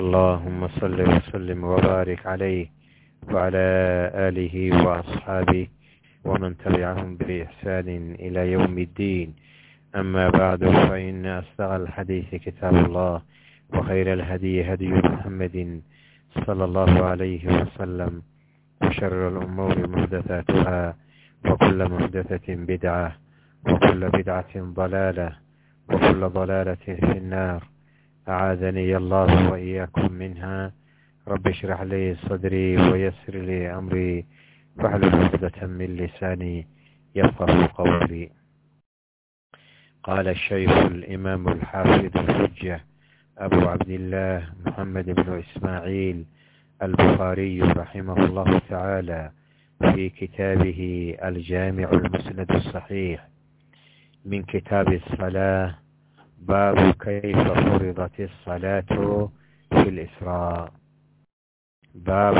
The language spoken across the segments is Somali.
اللهم صل وسلم وبارك عليه وعلى آله وأصحابه ومن تبعهم بإحسان إلى يوم الدين أما بعد فإن أصدق الحديث كتاب الله وخير الهدي هدي محمد صلى الله عليه وسلم وشر الأمور محدثاتها وكل محدثة بدعة وكل بدعة ضلالة وكل ضلالة في النار أعاذني الله وإياكم منها رب اشرح لي صدري ويسر لي أمري فاحلل عقدة من لساني يفقه قولي قال الشيخ الإمام الحافظ الحجة أبو عبد الله محمد بن إسماعيل البخاري رحمه الله تعالى في كتابه الجامع المسند الصحيح من كتاب الصلاة باب كيف فرضت الصلاة في الإسراء باب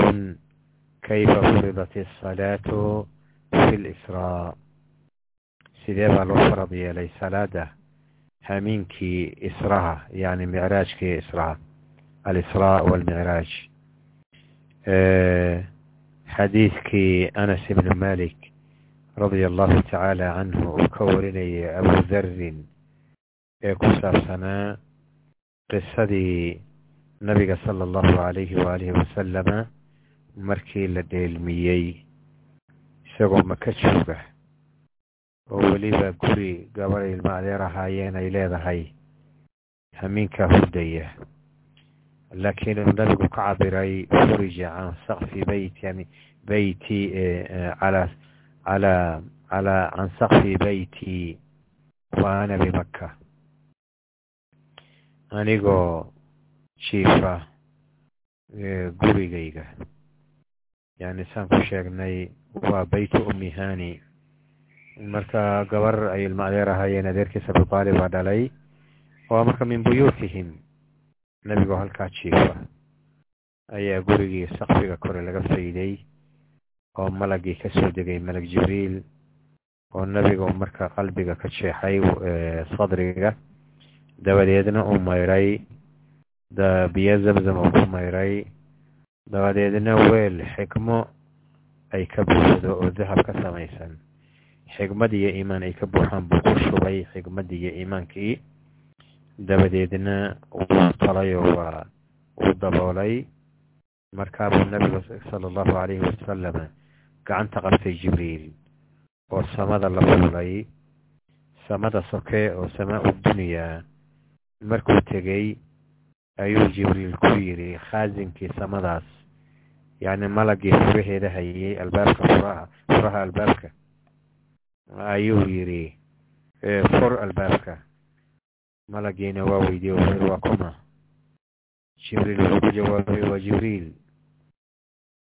كيف فرضت الصلاة في الإسراء sidee baa loo farad yeelay salaada hamiinkii israha yani micraajkii israha alisraa walmicraaj xadiidkii anas ibni malik radia allahu tacaala canhu uu ka warinayay abu dharin ee ku saabsanaa qisadii nabiga sala allahu alayhi waalihi wasalama markii la dheelmiyey isagoo maka jooga oo weliba guri gabadh ilma adeer ahaayeen ay leedahay hamiinkaa hurdaya. Laakiin uu nabigu ka cabiray furija can sakfi beyti beyti ala ala ala can sakfi beyti wa ana bimaka anigoo jiifa gurigayga. Yani saan ku sheegnay waa beytu ummi hani marka gabar ay ilma adeer ahaayeen adeerkiisa abutaalib baa dhalay waa marka min buyuutihim. Nebigoo halkaa jiifa ayaa gurigii sakfiga kore laga fayday oo malagii ka soo degay malag jibriil oo nebigu marka qalbiga ka jeexay sadriga dabadeedna uu mayray biyo zamzam uu ku mayray dabadeedna weel xikmo ay ka buuxdo oo dahab ka samaysan xigmad iyo iimaan ay ka buuxaan buu ku shubay xigmaddii iyo iimaankii dabadeedna wuu talayoo waa uu daboolay markaabuu nabigu sala allahu calayhi wasalam gacanta qabtay jibriil oo samada la fuulay samada soke oo samaa u duniyaa markuu tegey ayuu jibriil ku yidhi khaasinkii samadaas. Yacni malagii furaheeda hayay albaabka furaha furaha albaabka. Ayuu yidhi fur albaabka. Malagiina waa weydiye wuxuu waa kuma. Jibriil wuxuu ku jawaabay waa jibriil.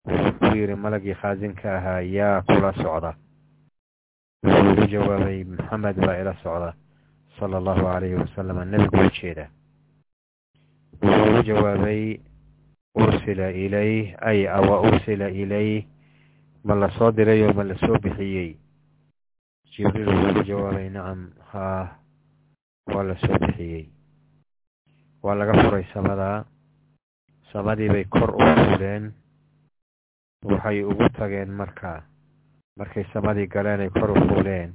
Wuxuu ku yidhi malagii khaasinka ahaa yaa kula socda. Wuxuu ugu jawaabay maxamed baa ila socda sala allahu calayhi wasalam nebigu u jeeda. Wuxuu ugu jawaabay ursila ilayh ay awa ursila ilayh ma la soo diray oo ma la soo bixiyey? Jibriil wuxuu ugu jawaabay nacam haa waa la soo bixiyey. Waa laga furay samadaa samadii bay kor u fuuleen waxay ugu tageen marka. Markay samadii galeen ay kor u fuuleen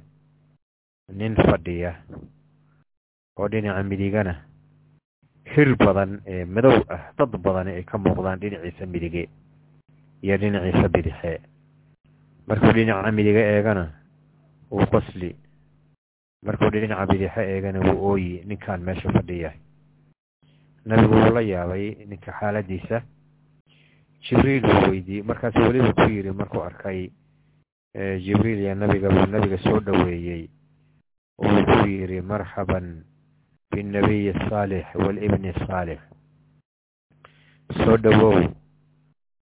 nin fadhiya oo dhinaca midigana hil badan ee madow ah dad badani ay ka muuqdaan dhinaciisa midige iyo dhinaciisa bidixe markuu dhinaca midige eegana wuu qosli. Markuu dhinaca bidixe eegana wuu ooyi ninkan meesha fadhiya nabigu wuu la yaabay ninka xaaladiisa. Jibriil wuu weydiiyey. Markaasu weliba ku yidhi markuu arkay jibriil iyo nabiga buu nabiga soo dhoweeyey. Wuu ku yidhi marxaban binnebiyi asaalix walibni saalix soo dhowow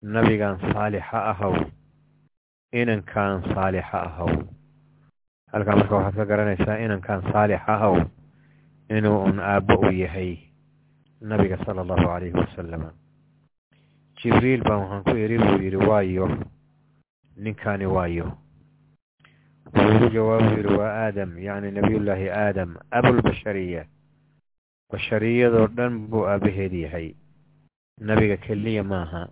nabigan saalixa ahow inankan saalixa ahaw halkaa marka waxaad ka garanaysaa inankan saalix ahaw inuu un aabo u yahay nabiga sala allahu calayhi wasalama jibriil baan waxaan ku idhi buu yidhi waayo ninkani waayo wuugu jawaabu yidhi waa aadam yacni nabiyullaahi aadam abulbashariya bashariyadoo dhan buu aabaheed yahay. Nabiga keliya maaha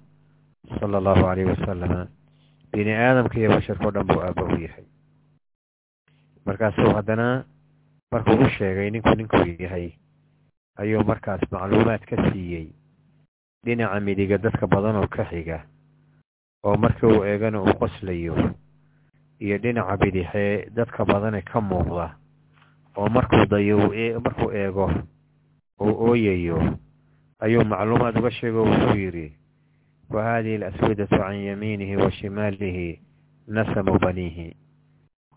sala allahu calayhi wasalama bini aadamka iyo basharkao dhan buu aabba u yahay. Markaasuu haddana markuu u sheegay ninku ninkuu yahay ayuu markaas macluumaad ka siiyey. Dhinaca midiga dadka badan oo ka xiga oo markii uu eegana uu qoslayo iyo dhinaca bidixee dadka badane ka muuqda oo markuu dayo markuu eego uu ooyayo ayuu macluumaad uga sheego wuxuu yidhi wa haadihi alaswadatu can yamiinihi wa shimaalihi nasamu baniihi.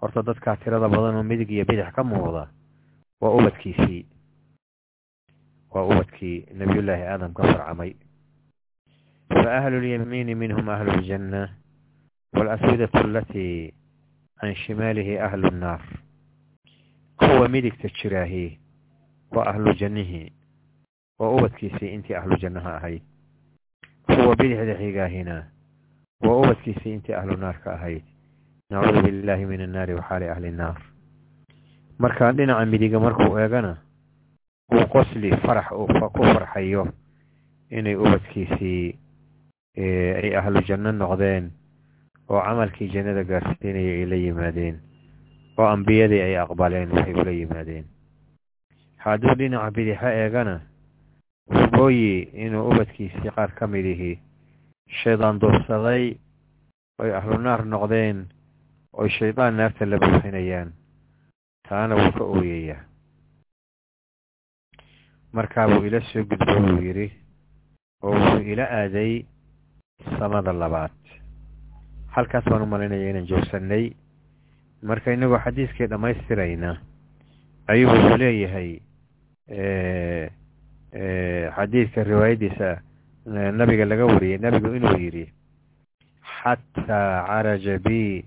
Horta dadkaa tirada badan oo midig iyo bidix ka muuqda waa ubadkiisii. Waa ubadkii nabiyullaahi aadam ka farcamay. Fa ahlu lyamiini minhum ahlu ljanna waalaswadatu alatii can shimaalihi ahlu nnaar kuwa midigta jiraahi waa ahlu jannihii waa ubadkiisii intii ahlu jannaha ahayd kuwa bidixda xigaahina waa ubadkiisii intii ahlu naarka ahayd nacuudu billaahi min annaari waxaali ahli nnaar marka dhinaca midiga markuu eegana uu qosli farax uu ku farxayo inay ubadkiisii ay ahlu janno noqdeen oo camalkii jannada gaarsiinaya ay la yimaadeen oo ambiyadii ay aqbaleen waxay ula yimaadeen hadduu dhinaca bidixa eegana wabooyi inuu ubadkiisii qaar ka mid ihi shaydaan duursaday oy ahlu naar noqdeen oy shaydaan naarta la buuxinayaan. Taana wuu ka ooyayaa. Markaabuu ila soo gudbo buu yidhi oo wuxuu ila aaday samada labaad. Halkaas baan u malaynaya inaan joogsannay marka inagoo xadiiskii dhammaystirayna ayuu wuxuu leeyahay xadiidka riwaayaddiisa nabiga laga wariyey nabigu inuu yidhi xataa caraja bi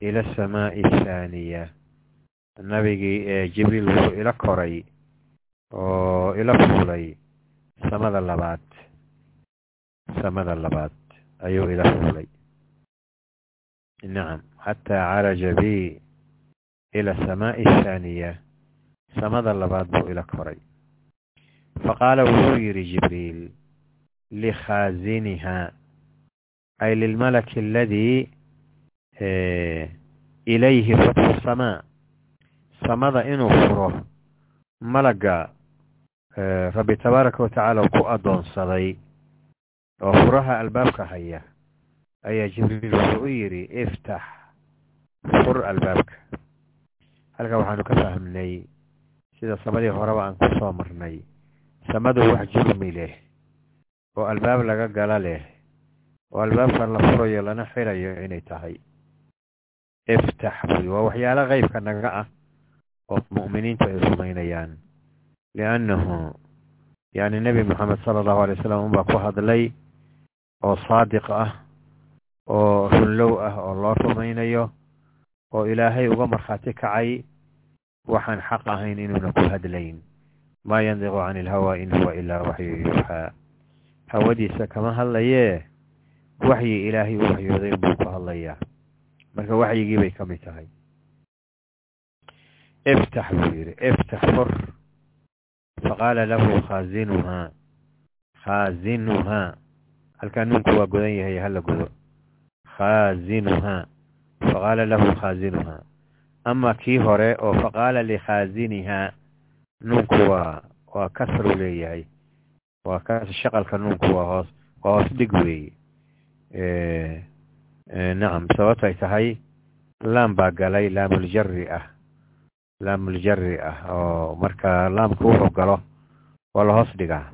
ila asamaa'i athaaniya nabigii jibriil wuxuu ila koray oo ila fuulay samada labaad samada labaad ayuu ila fuulay. Nacam xataa caraja bi ila asamaa'i athaaniya samada labaad buu ila koray. Faqaala wuxuu yidhi jibriil likhaaziniha ay lilmalaki aladii ilayhi fatxu samaa. Samada inuu furo malagga rabbi tabaaraka watacaala ku addoonsaday oo furaha albaabka haya ayaa jibriil wuxuu u yidhi iftax fur albaabka. Halkaa waxaanu ka fahmnay sida samadii horeba aan ku soo marnay. Samadu wax jurmi leh oo albaab laga gala leh oo albaabkan la furayo lana xirayo inay tahay. Iftax buy waa waxyaalo qeybka naga ah oo mu'miniintu ay rumaynayaan liannahu yani nebi moxamed sala allahu alay wasalam unbaa ku hadlay oo saadiq ah oo runlow ah oo loo rumaynayo oo ilaahay uga markhaati kacay waxaan xaq ahayn inuuna ku hadlayn. Maa yandiqu cani ilhawa in huwa ilaa waxyu yuuxaa hawadiisa kama hadlayee? Waxyi ilaahay u waxyooday unbuu ku hadlayaa. Marka waxyigii bay ka mid tahay. Iftax buu yidhi. Iftax fur. Faqaala lahu khaazinuhaa khaazinuhaa halkaa nuunku waa godan yahay hala godo khaazinuhaa faqaala lahu khaazinuhaa ama kii hore oo faqaala likhaazinihaa nuunku waa waa kasru leeyahay. Waa kas shaqalka nuunku waa hoos waa hoos dhig weeye nacam sababtay tahay laam baa galay laamuljari ah. Laamuljari ah oo marka laamku wuxuu galo waa la hoos dhigaa.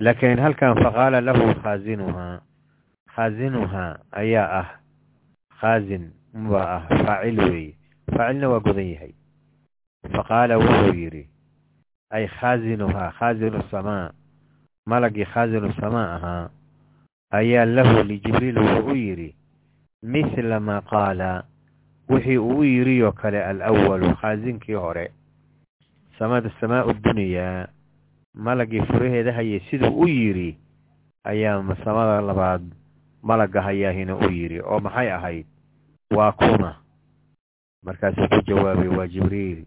Laakiin halkan faqaala lahu khaazinuhaa khaazinuhaa ayaa ah khaazin baa ah faacil weeye faacilna waa godan yahay faqaala wuxuu yidhi ay khaazinuhaa khaazinu samaa malagii khaazinu samaa ahaa ayaa lahu lijibriil wuxuu u yidhi mithla maa qaala wixii uu u yidhi oo kale alawalu khaasinkii hore samada samaau dunyaa malagii furaheeda hayay siduu u yidhi ayaa samada labaad malagga hayaahina u yidhi oo maxay ahayd waa kuma markaasuu ku jawaabay waa jibriil.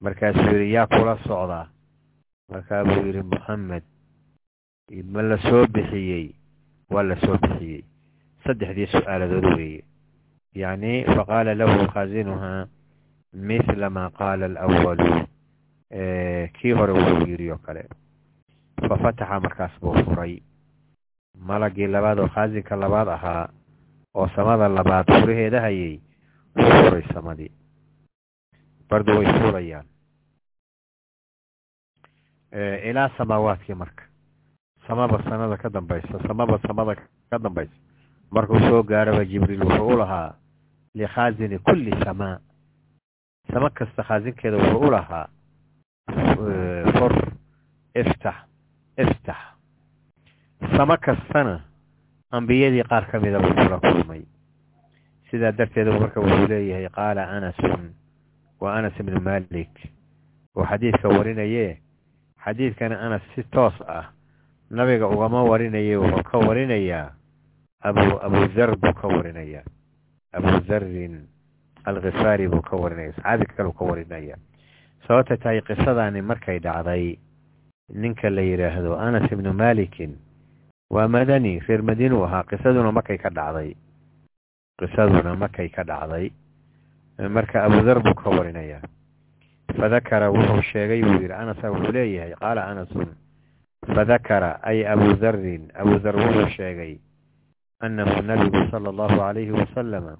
Markaasuu yidhi yaa kula socda. Markaa buu yidhi moxamed ma la soo bixiyey? Waa la soo bixiyey. Saddexdii su'aaladood weeye. Yacni faqaala lahu khaasinuhaa mithla maa qaala alawalu kii hore wuxuu yidhi oo kale. Fafataxa markaas buu furay. Malagii labaad oo khaasinka labaad ahaa oo samada labaad furaheeda hayay wuu furay samadii bardu way furayaan ilaa samaawaadkii marka samaba sanada ka dambaysa samaba samada ka dambaysa markuu soo gaaraba jibriil wuxuu u lahaa likhaasini kulli samaa samo kasta khaasinkeeda wuxuu u lahaa fur iftax iftax samo kastana ambiyadii qaar ka buu kula kulmay sidaa darteeda marka wuxuu leeyahay qaala anasun wa anas ibnu malik oo xadiidka warinaye xadiidkana anas si toos ah nabiga ugama warinaye wuxuu ka warinayaa abu abudar buu ka warinayaa. Abu dharin alkhifaari buu ka warinaya saxaabi kaleu ka warinaya sababta tahay qisadani markay dhacday ninka la yidhaahdo anas ibnu malikin waa madani reer madiinuu ahaa qisaduna markay ka dhacday qisaduna markay ka dhacday marka abudar buu ka warinayaa. Fadakara wuxuu sheegay buu yidhi anasa wuxuu leeyahay qaala anasun fadakara ay abu dharin abu dhar wuxuu sheegay annahu nabigu sala allahu calayhi wasalama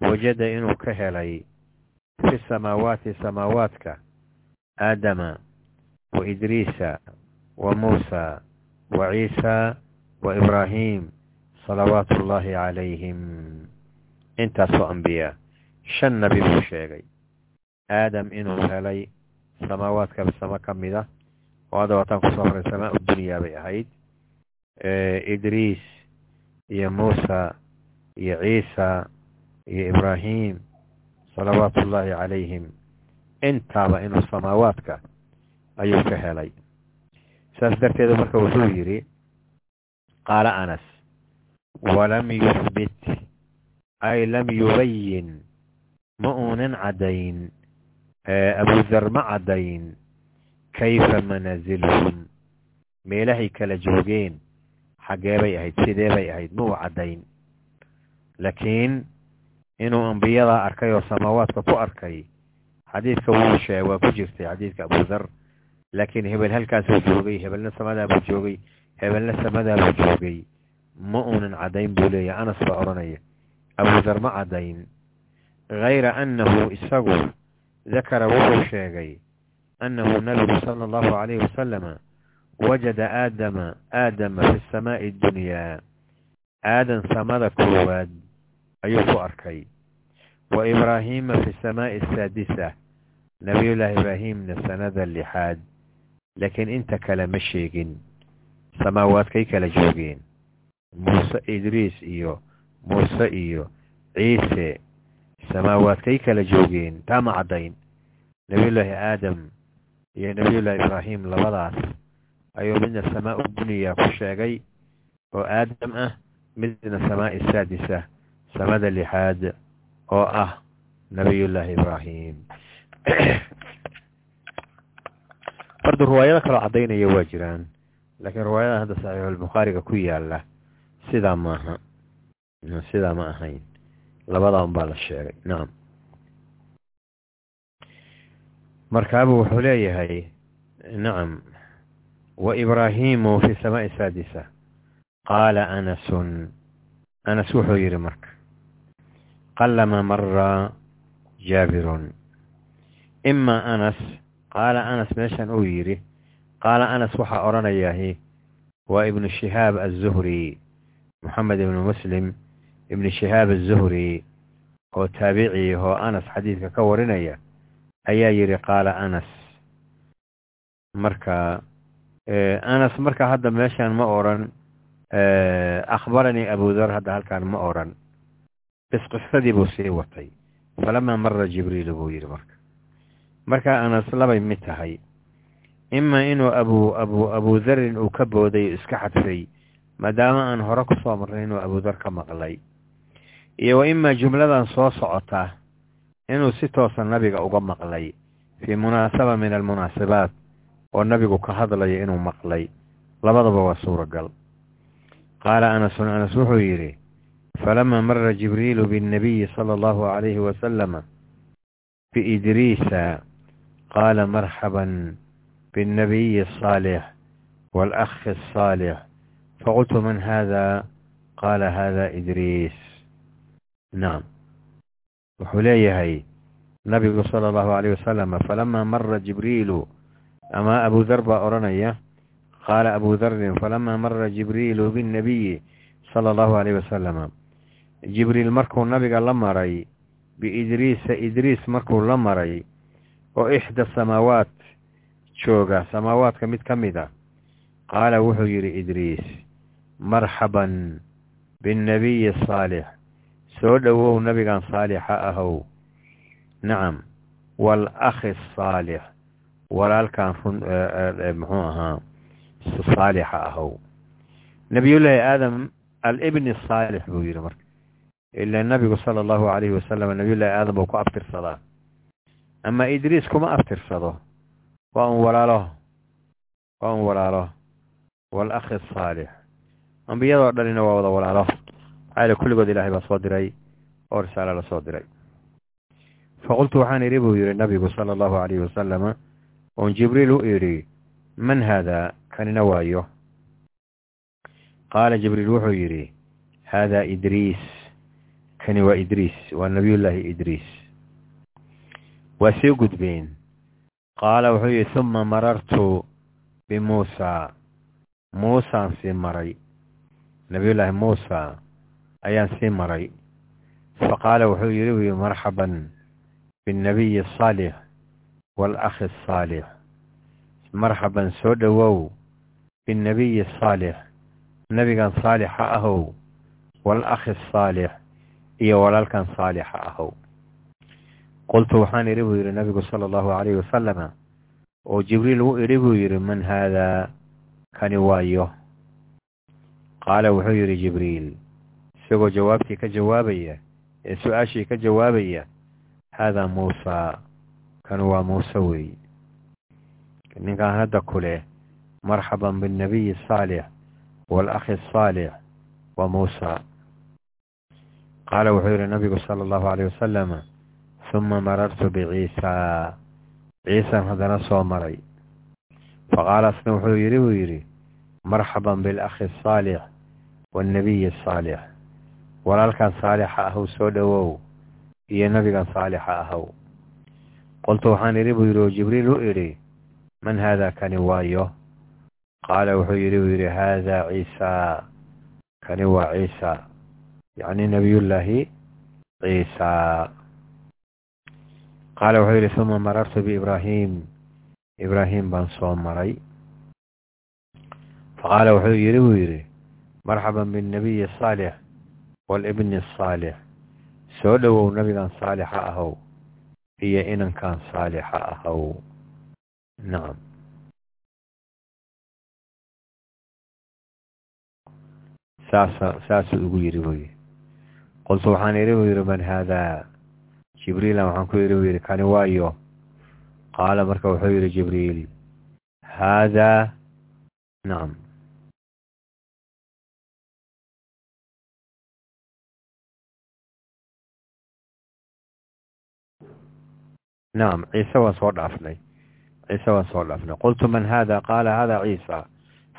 wajada inuu ka helay fi samaawaati samaawaadka aadama wa idriisa wa muusa wa ciisa wa ibraahim salawaatu ullaahi calayhim intaasoo ambiyaa shan nabi buu sheegay. Aadam inuu helay samaawaadka samo ka mid a oo hadda waataan ku soo horay samaa udunyaa bay ahayd. Idriis iyo muusa iyo ciisa iyo ibraahim salawaatu ullaahi calayhim intaaba inuu samaawaadka ayuu ka helay. Saas darteeda marka wuxuu yidhi qaala anas walam yuhbit ay lam yubayin ma uunan caddayn abudar ma caddayn kayfa manaasilhum meelahay kala joogeen xaggee bay ahayd sidee bay ahayd ma uu caddayn laakiin inuu ambiyada arkay oo samaawaadka ku arkay xadiidka wuu sheeg waa ku jirtay xadiidka abudar laakiin hebel halkaasuu joogay hebelna samadaabuu joogay hebelna samadaabuu joogay ma uunan caddayn buu leeyahy anas baa odhanaya abudar ma caddayn hayra annahu isagu dakara wuxuu sheegay annahu nabigu sala allahu calayhi wasalama wajada aadama aadama fi samaa'i addunyaa aadan samada koowaad ayuu ku arkay. Wa ibraahiima fi samaa'i asaadisa nabiyullaahi ibraahimna sanada lixaad. Laakiin inta kale ma sheegin. Samaawaadkay kala joogeen. Muuse idriis iyo muuse iyo ciise. Samaawaadkay kala joogeen taa ma caddayn. Nabiyullaahi aadam iyo nabiyullaahi ibraahim labadaas ayuu midna samaau duniya ku sheegay oo aadam ah midna samaa'i saadisa samada lixaad oo ah nabiyullaahi ibraahim. Bardu riwaayado kaloo caddaynaya waa jiraan laakiin riwaayada hadda saxiixulbukhaariga ku yaalla sidaa maaha sidaa ma ahayn. Labadaa un baa la sheegay. Nacam markaabuu wuxuu leeyahay nacam wa ibraahimu fi samaa'i saadisa. Qaala anasun. Anas wuxuu yidhi marka qalama mara jaabirun. Ima anas qaala anas meeshan uu yidhi qaala anas waxaa odhanayaahi waa ibnu shihaab aلzuhri moxamed ibnu muslim ibnu shihaab aلzuhri oo taabicii oo anas xadiidka ka warinaya ayaa yidhi qaala anas marka anas marka hadda meeshan ma odran akhbaranii abudar hadda halkaan ma oran. Bis qisadii buu sii watay. Falamaa mara jibriilu buu yidhi marka. Markaa anas labay mid tahay. Ima inuu abu abu abudarin uu ka booday iska xadfay maadaama aan hore ku soo marnay inuu abudar ka maqlay iyo wa imaa jumladan soo socota inuu si toosa nabiga uga maqlay fii munaasaba min almunaasibaat oo nabigu ka hadlayo inuu maqlay labadaba waa suuragal qaala anasun anas wuxuu yidhi falamaa mara jibriilu biاnnabiyi sala allahu calayhi wasalama biidriisa qaala marxaban biاnnabiyi الصaalix wاlأkhi الصaalix faqultu man hada qaala hada idriis nacam wuxuu leeyahay nabigu sala allahu alayh wasalam falamaa mara jibriilu ama abu dar baa odhanaya qaala abu darin falamaa mara jibriilu biاnnabiyi sala allahu alayh wasalama jibriil markuu nabiga la maray biidriisa idriis markuu la maray oo ixda samaawaat jooga samaawaadka mid ka mid a qaala wuxuu soo dhowow nabigan saalixa ahow. Nacam waalakhi asaalix walaalkan run muxuu ahaa saalixa ahow. Nabiyullaahi aadam alibni asaalix buu yidhi marka. Ilaa nabigu sala allahu calayhi wasalam nabiyullaahi aadam buu ku abtirsadaa. Ama idriis kuma abtirsado. Waa un walaalo. Waa un walaalo. Waalakhi asaalix ambiyadoo dhanina waa wada walaalo maxaa kulligood ilaahay baa soo diray oo risaalo la soo diray. Faqultu waxaan idhi buu yidhi nabigu sala allahu calayhi wasalama oon jibriil u idhi man haadaa kanina waayo. Qaala jibriil wuxuu yidhi haadaa idriis. Kani waa idriis waa nabiyullaahi idriis. Waa sii gudbeen. Qaala wuxuu yidhi huma marartu bimuusaa muusaan sii maray. Nabiyullaahi muusa ayaan sii maray. Faqaala wuxuu yidhi uu yidhi marxaban biاnnabiyi asaalix waalakhi asaalix marxaban soo dhowow biاnnabiyi asaalix nebigan saalixa ahow. Waalakhi asaalix iyo walaalkan saalixa ahow. Qultu waxaan idhi buu yidhi nabigu sala allahu calayhi wasalama oo jibriil u idhi buu yidhi man haadaa kani waayo. Qaala wuxuu yidhi jibriil isagoo jawaabtii ka jawaabaya ee su'aashii ka jawaabaya haadaa muusaa kan waa muuse weey ninkaan hadda ku marxaban biاnnabiyi asaalix waalakhi asaalix waa muusa qaala wuxuu yidhi nabigu sala allahu calayh wasalama huma marartu biciisaa ciisan haddana soo maray faqaala wuxuu yidhi buu yidhi marxaban bialakhi asaalix waannabiyi asaalix walaalkan saalixa ahow soo dhowow iyo nabigan saalixa ahow qoltu waxaan idhi buu yidhi oo jibriil u idhi man haadaa kani waayo? Qaala wuxuu yidhi buu yidhi haadaa ciisaa kani waa ciisa yacni nabiyullaahi ciisaa qaala wuxuu yidhi huma marartu biibraahim ibraahim baan soo maray. Faqaala wuxuu yidhi buu yidhi marxaban biاnnabiyi asaalix waalibni asaalix soo dhowow nabigan saalixa ahow iyo inankan saalixa ahow. Nacam saasuu ugu yidhi buu yidhi qultu waxaan idhi buu yidhi man haadaa jibriilan waxaan ku yidhi buu yidhi kani waayo. Qaala marka wuxuu yidhi jibriil haadaa nacam nacam ciise waan soo dhaafnay ciise waan soo dhaafnay qultu man hada qaala hada ciisa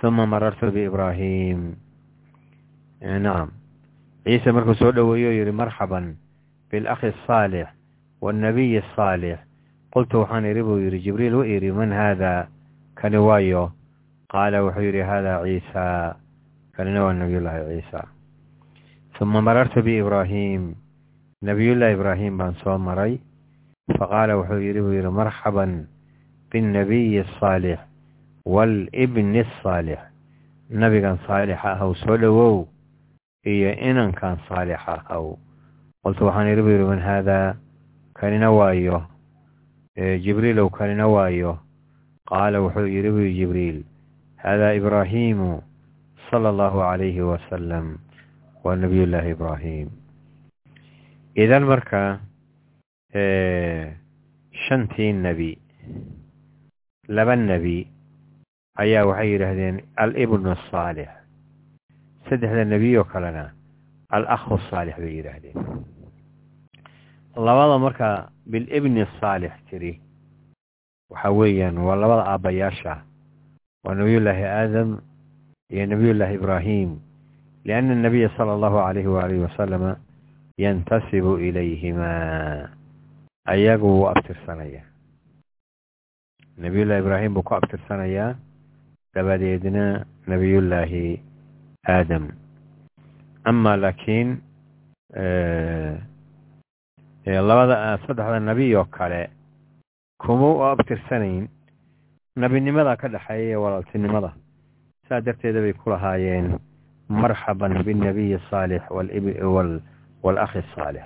huma marartu biibraahim nacam ciise markuu soo dhoweeyo yidhi marxaban bialakhi asaalix waannabiyi asaalix qultu waxaan idhi buu yidhi jibriil u idhi man haadaa kani waayo qaala wuxuu yidhi haadaa ciisa kanina waa nabiyullaahi ciisa huma marartu biibraahim nabiyullaahi ibraahim baan soo maray faqaala wuxuu yidhi buu yidhi marxaban biاnnabiyi asaalix waalibni asaalix nabigan saalixa ahow soo dhowow iyo inankan saalixa ahow qoltu waxaan idhi bu yidhi man haadaa kanina waayo jibriilow kanina waayo qaala wuxuu yidhi bu yidhi jibriil haadaa ibraahiimu sala allahu calayhi wasalam waa nabiyullaahi ibraahim idan marka shantii nebi laba nebi ayaa waxay yidhaahdeen alibnu asaalix saddexda nebiyoo kalena alakhu saalix bay yidhaahdeen. Labada marka bilibni saalix tiri waxa weeyaan waa labada aabbayaasha waa nabiyullaahi aadam iyo nabiyullaahi ibraahim lianna anabiya sala allahu calayhi waalihi wasalama yantasibu ilayhimaa ayagu wuu abtirsanayaa. Nabiyullahi ibraahim buu ku abtirsanayaa. Dabadeedna nabiyullaahi aadam. Amaa laakiin labada saddexda nebi oo kale kuma u abtirsanayn. Nabinimada ka dhexeeya walaaltinimada. Saa darteeda bay ku lahaayeen marxaban binnabiyi saalix walakhi saalix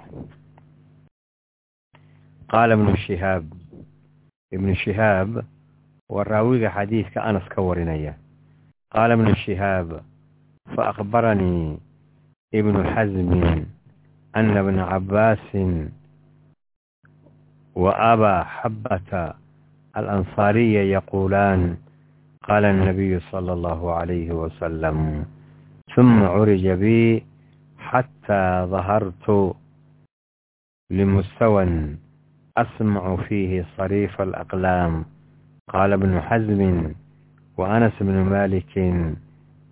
qaala ibnu shihaab ibnu shihaab waa raawiga xadiidka anas ka warinaya qaala ibnu shihaab fa akhbaranii ibnu xasmin ana bna cabbaasin wa abaa xabbata alansaariya yaquulaan qaala annabiyu sala allahu calayhi wasalam suma curija bii xataa dahartu limustawan أسمع فيه صريف الأقلام قال ابن حزم وأنس بن مالك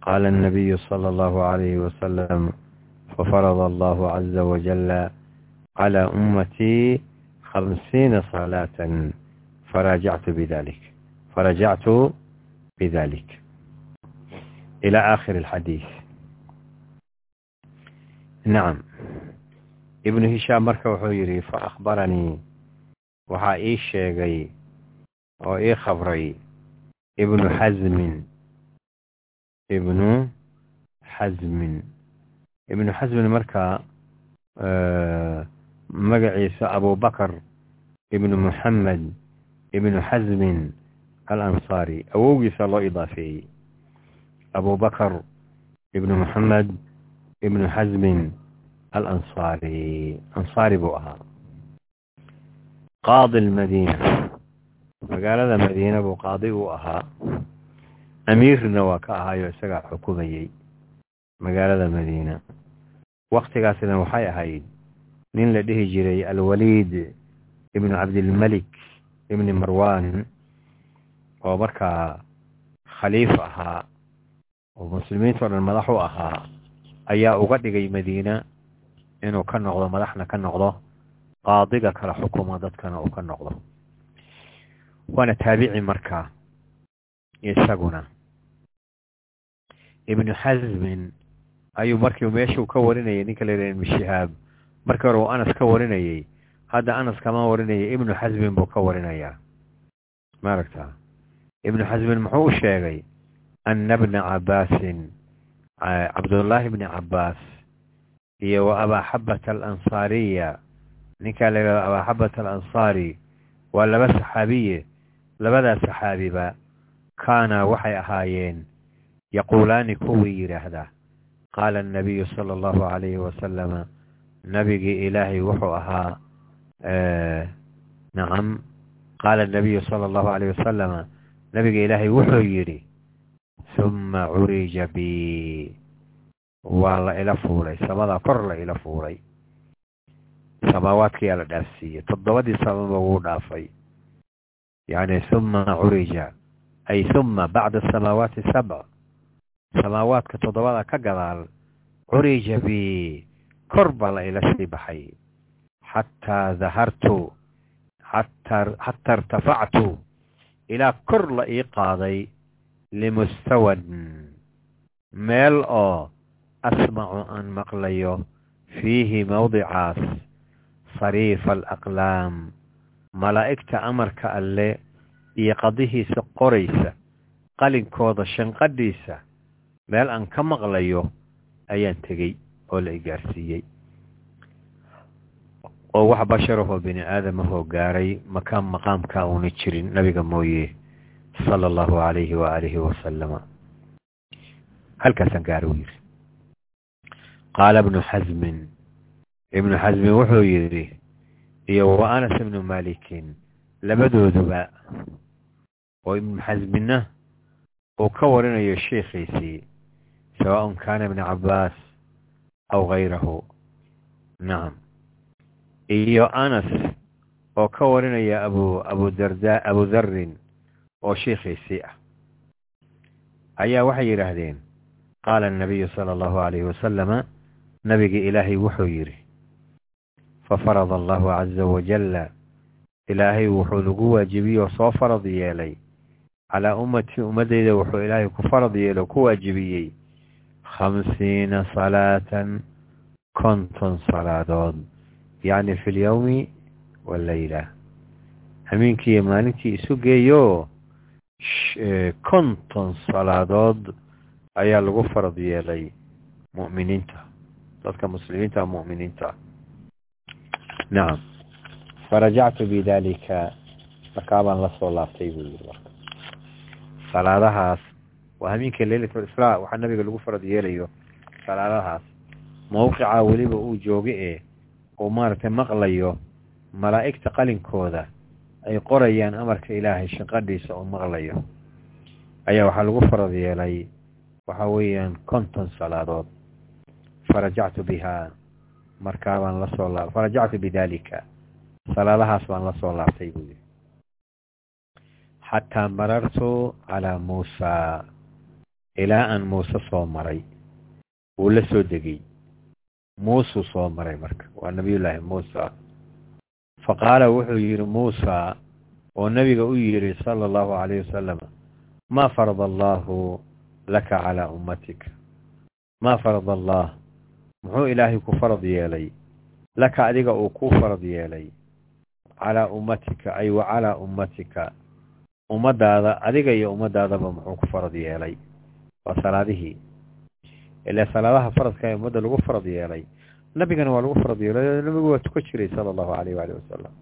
قال النبي صلى الله عليه وسلم ففرض الله عز وجل على أمتي خمسين صلاة فراجعت بذلك فرجعت بذلك إلى آخر الحديث نعم ابن هشام مركو حيري فأخبرني waxaa ii sheegay oo ii khabray ibnu xasmin ibnu xasmin ibnu xasmin marka magaciisa abubakr ibnu muxamed ibnu xasmin alansaari awowgiisa loo idaafeeyey. Abubakr ibnu muxamed ibnu xasmin alansaari. Ansaari buu ahaa qaadi lmadiina magaalada madiina buu qaadi u ahaa. Amiirna waa ka ahaayo isagaa xukumayey magaalada madiina. Waktigaasna waxay ahayd nin la dhihi jiray alwaliid ibnu cabdilmelik ibni marwan oo markaa khaliif ahaa oo muslimiinta o dhan madax u ahaa ayaa uga dhigay madiina inuu ka noqdo madaxna ka noqdo qaadiga kala xukumo dadkana uu ka noqdo. Waana taabici markaa isaguna. Ibnu xasmin ayuu markii meeshuu ka warinayay ninka la yidhaha ibnu shihaab markii hore uu anas ka warinayey hadda anas kama warinayay ibnu xasmin buu ka warinayaa. Maaragta ibnu xasmin muxuu u sheegay ana bna cabaasin cabdullaahi bni cabbaas iyo wa abaaxabata alansaariya ninkaa la yidhahdo abaaxabata alansaari waa laba saxaabiye. Labadaa saxaabiba kaana waxay ahaayeen yaquulaani kuwii yidhaahdaa qaala annabiyu sala allahu calayhi wasalama nabigii ilaahay wuxuu ahaa nacam. Qaala annabiyu sala allahu calayh wasalama nabiga ilaahay wuxuu yidhi suma curija bi waa la ila fuulay samadaa kor la ila fuulay samaawaadkiyaa la dhaafsiiyey toddobadii samaba wuu dhaafay yacni suma curija ay suma bacda asamaawaati sabc samaawaadka toddobada ka gadaal curija bi kor baa la ila sii baxay xataa dahartu xataa irtafactu ilaa kor la ii qaaday limustawan meel oo asmacu aan maqlayo fiihi mawdicaas sariifa alaqlaam malaa'igta amarka alle iyo qadihiisa qoraysa qalinkooda shanqadhiisa meel aan ka maqlayo ayaan tegey oo la igaarsiiyey oo wax basharahoo bini aadamahoo gaaray makaan maqaamkaa uuna jirin nabiga mooye sala allahu calayhi waaalihi wasalama halkaasaan gaara u yidhi qaala ibnu xasmin ibnu xasmin wuxuu yidhi iyo wa anas ibnu malikin labadooduba oo ibnu xasminna uu ka warinayo sheikhiisii sawaaءun kaana ibna cabaas aw gayrahu. Nacam iyo anas oo ka warinaya abu abudarda abudarrin oo sheikhiisii ah. Ayaa waxay yidhaahdeen qaala anabiyu sala allahu alayhi wasalama nabigii ilaahay wuxuu yidhi fafarada allahu caza wajala ilaahay wuxuu nagu waajibiyey oo soo farad yeelay. Calaa ummatii ummaddayda wuxuu ilaahay ku farad yeelo ku waajibiyey. Khamsiina salaatan konton salaadood. Yacni fi lyawmi wallayla hameenkii iyo maalintii isu geeyo konton salaadood ayaa lagu farad yeelay mu'miniinta. Dadka muslimiinta mu'miniinta nacam farajactu bidalika markaabaan la soo laabtay buu yidhi marka salaadahaas waa hameenka leylat lisraa waxaa nabiga lagu farad yeelayo salaadahaas mawqica weliba uu jooga ee uu maaragtay maqlayo malaa'igta qalinkooda ay qorayaan amarka ilaahay shaqadhiisa oo maqlayo ayaa waxaa lagu farad yeelay waxa weeyaan konton salaadood farajactu bihaa markaa baan la soo laab farajactu bidalika salaadahaas baan la soo laabtay buu yidhi. Xataa marartu calaa muusaa ilaa aan muuse soo maray wuu la soo degay. Muusuu soo maray marka waa nabiyullaahi muusa. Fa qaala wuxuu yidhi muusa oo nebiga u yidhi sala allahu calayh wasalam maa farada allaahu laka calaa ummatika? Maa farada allah muxuu ilaahay ku farad yeelay? Laka adiga uu kuu farad yeelay. Calaa ummatika ay wa calaa ummatika. Ummaddaada adiga iyo ummaddaadaba muxuu ku farad yeelay. Waa salaadihii ilaa salaadaha faradka ee ummadda lagu farad yeelay. Nabigana waa lagu farad yeelay nabigu waa tuka jiray sala allahu calayh waali wasalam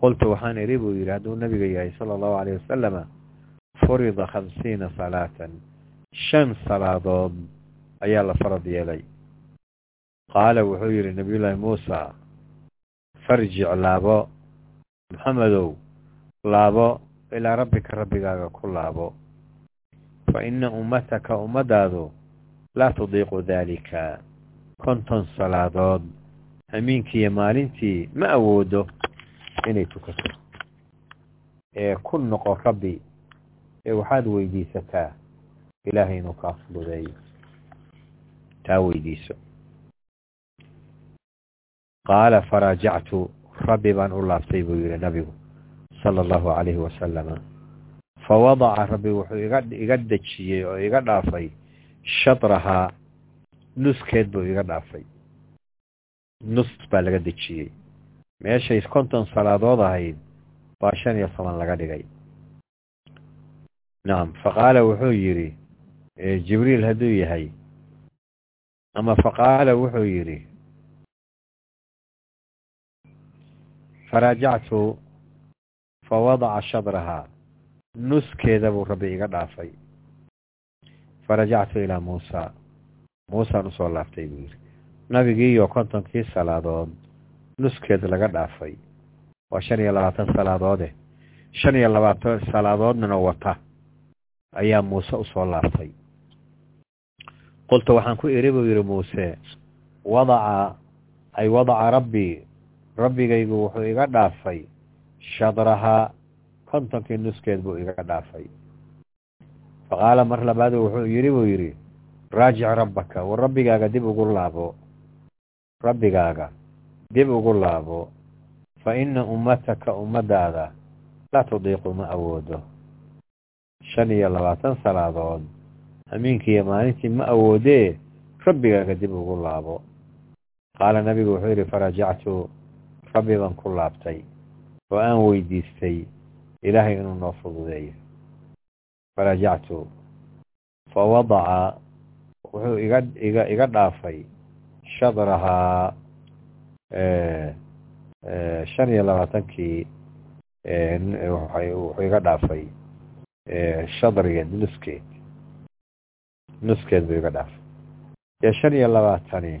qultu waxaan idhi buu yidhi hadduu nabiga yahay sala allahu calayh wasalama furida khamsiina salaatan. Shan salaadood ayaa la farad yeelay. Qaala wuxuu yidhi nabiyullaahi muusa farjic laabo maxamedow laabo ilaa rabbika rabbigaaga ku laabo. Fa inna ummataka ummaddaadu laa tudiiqu daalika. Konton salaadood hamiinkii iyo maalintii ma awoodo inay tukato. Ee ku noqo rabbi ee waxaad weydiisataa ilaahay inuu kaa fududeeyo taa weydiiso qaala faraajactu rabbi baan u laabtay buu yidhi nabigu sala allahu calayhi wasalama fa wadaca rabbi wuxuu iga dejiyey oo iga dhaafay shadrahaa nuskeed buu iga dhaafay. Nus baa laga dejiyey. Meeshay konton salaadood ahayd baa shan iyo toban laga dhigay. Nacam faqaala wuxuu yidhi jibriil hadduu yahay ama faqaala wuxuu yidhi faraajactu fa wadaca shadrahaa nuskeeda buu rabbi iga dhaafay. Farajactu ilaa muusa. Muusaan u soo laaftay buu yidhi. Nabigii iyo kontonkii salaadood nuskeed laga dhaafay. Waa shan iyo labaatan salaadoode shan iyo labaatan salaadoodnana wata. Ayaa muuse u soo laabtay qultu waxaan ku idhi buu yidhi muuse wadaca ay wadaca rabbii rabbigaygu wuxuu iga dhaafay shadrahaa kontonkii nuskeed buu iga dhaafay. Fa qaala mar labaad wuxuu yidhi buu yidhi raajic rabbaka war rabbigaaga dib ugu laabo rabbigaaga dib ugu laabo fa inna ummataka ummaddaada laa tudiiqu ma awoodo. Shan iyo labaatan salaadood hamiinkii iyo maalintii ma awoodee rabbigaaga dib ugu laabo. Qaala nabigu wuxuu yidhi farajactu rabbi baan ku laabtay oo aan weydiistay ilaahay inuu noo fududeeyo. Farajactu fawadaca wuxuu iga iga dhaafay shadrahaa shan iyo labaatankii wuxuu iga dhaafay shadrigeed nuskeed nuskeed buu iga dhaafay dee shan iyo labaatani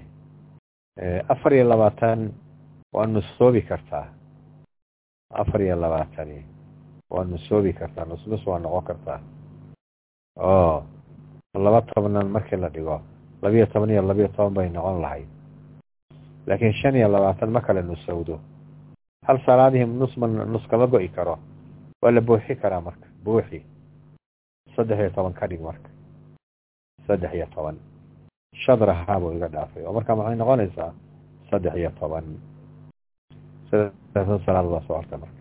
afar iyo labaatan waa nusoobi kartaa afar iyo labaatani waa nusoobi kartaa nus nus waa noqon kartaa oo laba tobnan markii la dhigo labiyo toban iyo labiyo toban bay noqon lahayd. Laakiin shan iyo labaatan ma kale nusowdo. Hal salaadihii nus ma nus kama go'i karo. Waa la buuxi karaa marka buuxi. Saddex iyo toban ka dhig marka saddex iyo toban. Shadrahaa buu iga dhaafay oo marka maxay noqonaysaa saddex iyo toban. Saddex salaad baa soo horta marka.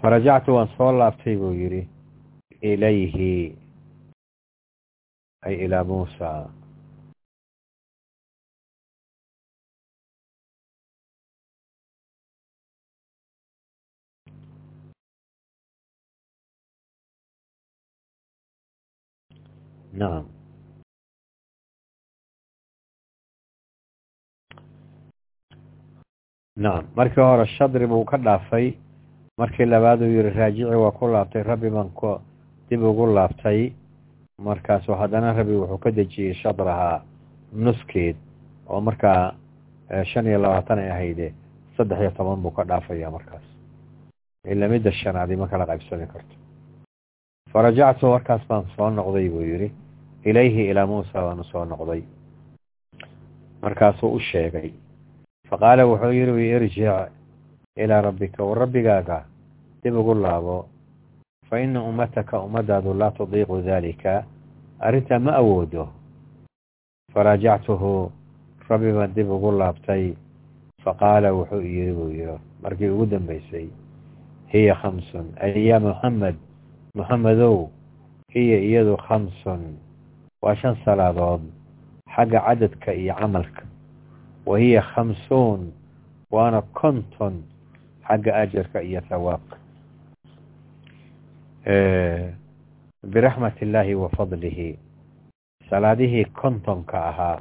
Farajactu waan soo laabtay buu yidhi ilayhi ay ilaa muusa nacam nacam markii hore shadri buu ka dhaafay markii labaad uu yihi raajici waa ku laabtay rabbi baan ku dib ugu laabtay markaasu haddana rabbi wuxuu ka dejiyey shadrahaa nuskeed oo markaa shan iyo labaatan ay ahayde saddex iyo toban buu ka dhaafaya markaas ila midda shanaadi ma kala qaybsami karto farajactu markaas baan soo noqday buu yidhi. Ilayhi ilaa muusa baanu soo noqday. Markaasuu u sheegay. Faqaala wuxuu yidhi irjic ilaa rabbika wa rabbigaaga dib ugu laabo. Fa ina ummataka ummadaadu laa tudiiqu daalika. Arrintaa ma awoodo. Faraajactuhu rabbi baan dib ugu laabtay. Faqaala wuxuu yidhi buu yidhi markii ugu dambaysay hiya khamsun ay yaa muxamed muxamedow hiya iyadu khamsun waa shan salaadood xagga cadadka iyo camalka. Wa hiya khamsuun waana konton xagga ajarka iyo thawaabka biraxmat illaahi wa fadlihi salaadihii kontonka ahaa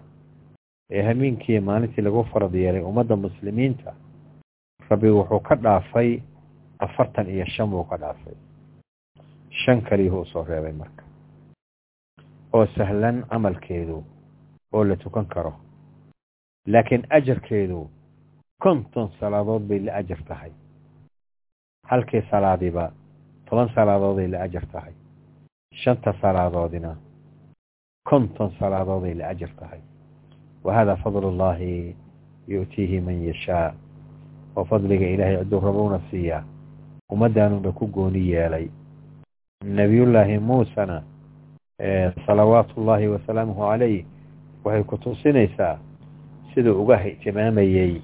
ee hameenkii maalintii lagu farad yeelay ummadda muslimiinta rabbi wuxuu ka dhaafay afartan iyo shan buu ka dhaafay shan kaliyuhu u soo reebay marka. oo sahlan camalkeedu oo la tukan karo. laakiin ajarkeedu konton salaadood bay la ajar tahay. halkii salaadiba toban salaadood ay la ajar tahay. shanta salaadoodina konton salaadood ay la ajar tahay. wa hada fadl ullahi yu'tiihi man yashaa. oo fadliga ilaahay cidduu rabuuna siiyaa ummaddaanuna ku gooni yeelay nebiyullaahi muusena salawaatu ullaahi wasalaamuhu calayh waxay ku tusinaysaa siduu uga ihtimaamayey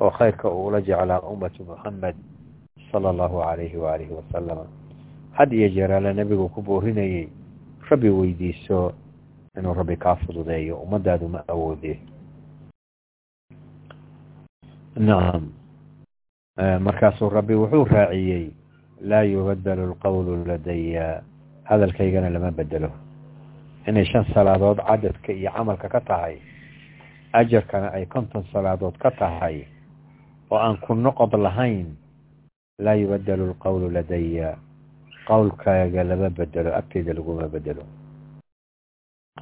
oo khayrka uu ula jeclaa ummatu muxamed sala allahu calayhi waalihi wasalama had iyo jeeraale nebigu ku boorinayey rabbi weydiiso inuu rabbi kaa fududeeyo ummadaadu ma awoodee. Nacam markaasuu rabbi wuxuu raaciyey laa yubadalu alqowlu ladaya hadalkaygana lama bedelo inay shan salaadood cadadka iyo camalka ka tahay ajarkana ay konton salaadood ka tahay oo aan ku noqod lahayn laa yubadalu alqowlu ladaya qowlkaaga lama bedelo agteyda laguma bedelo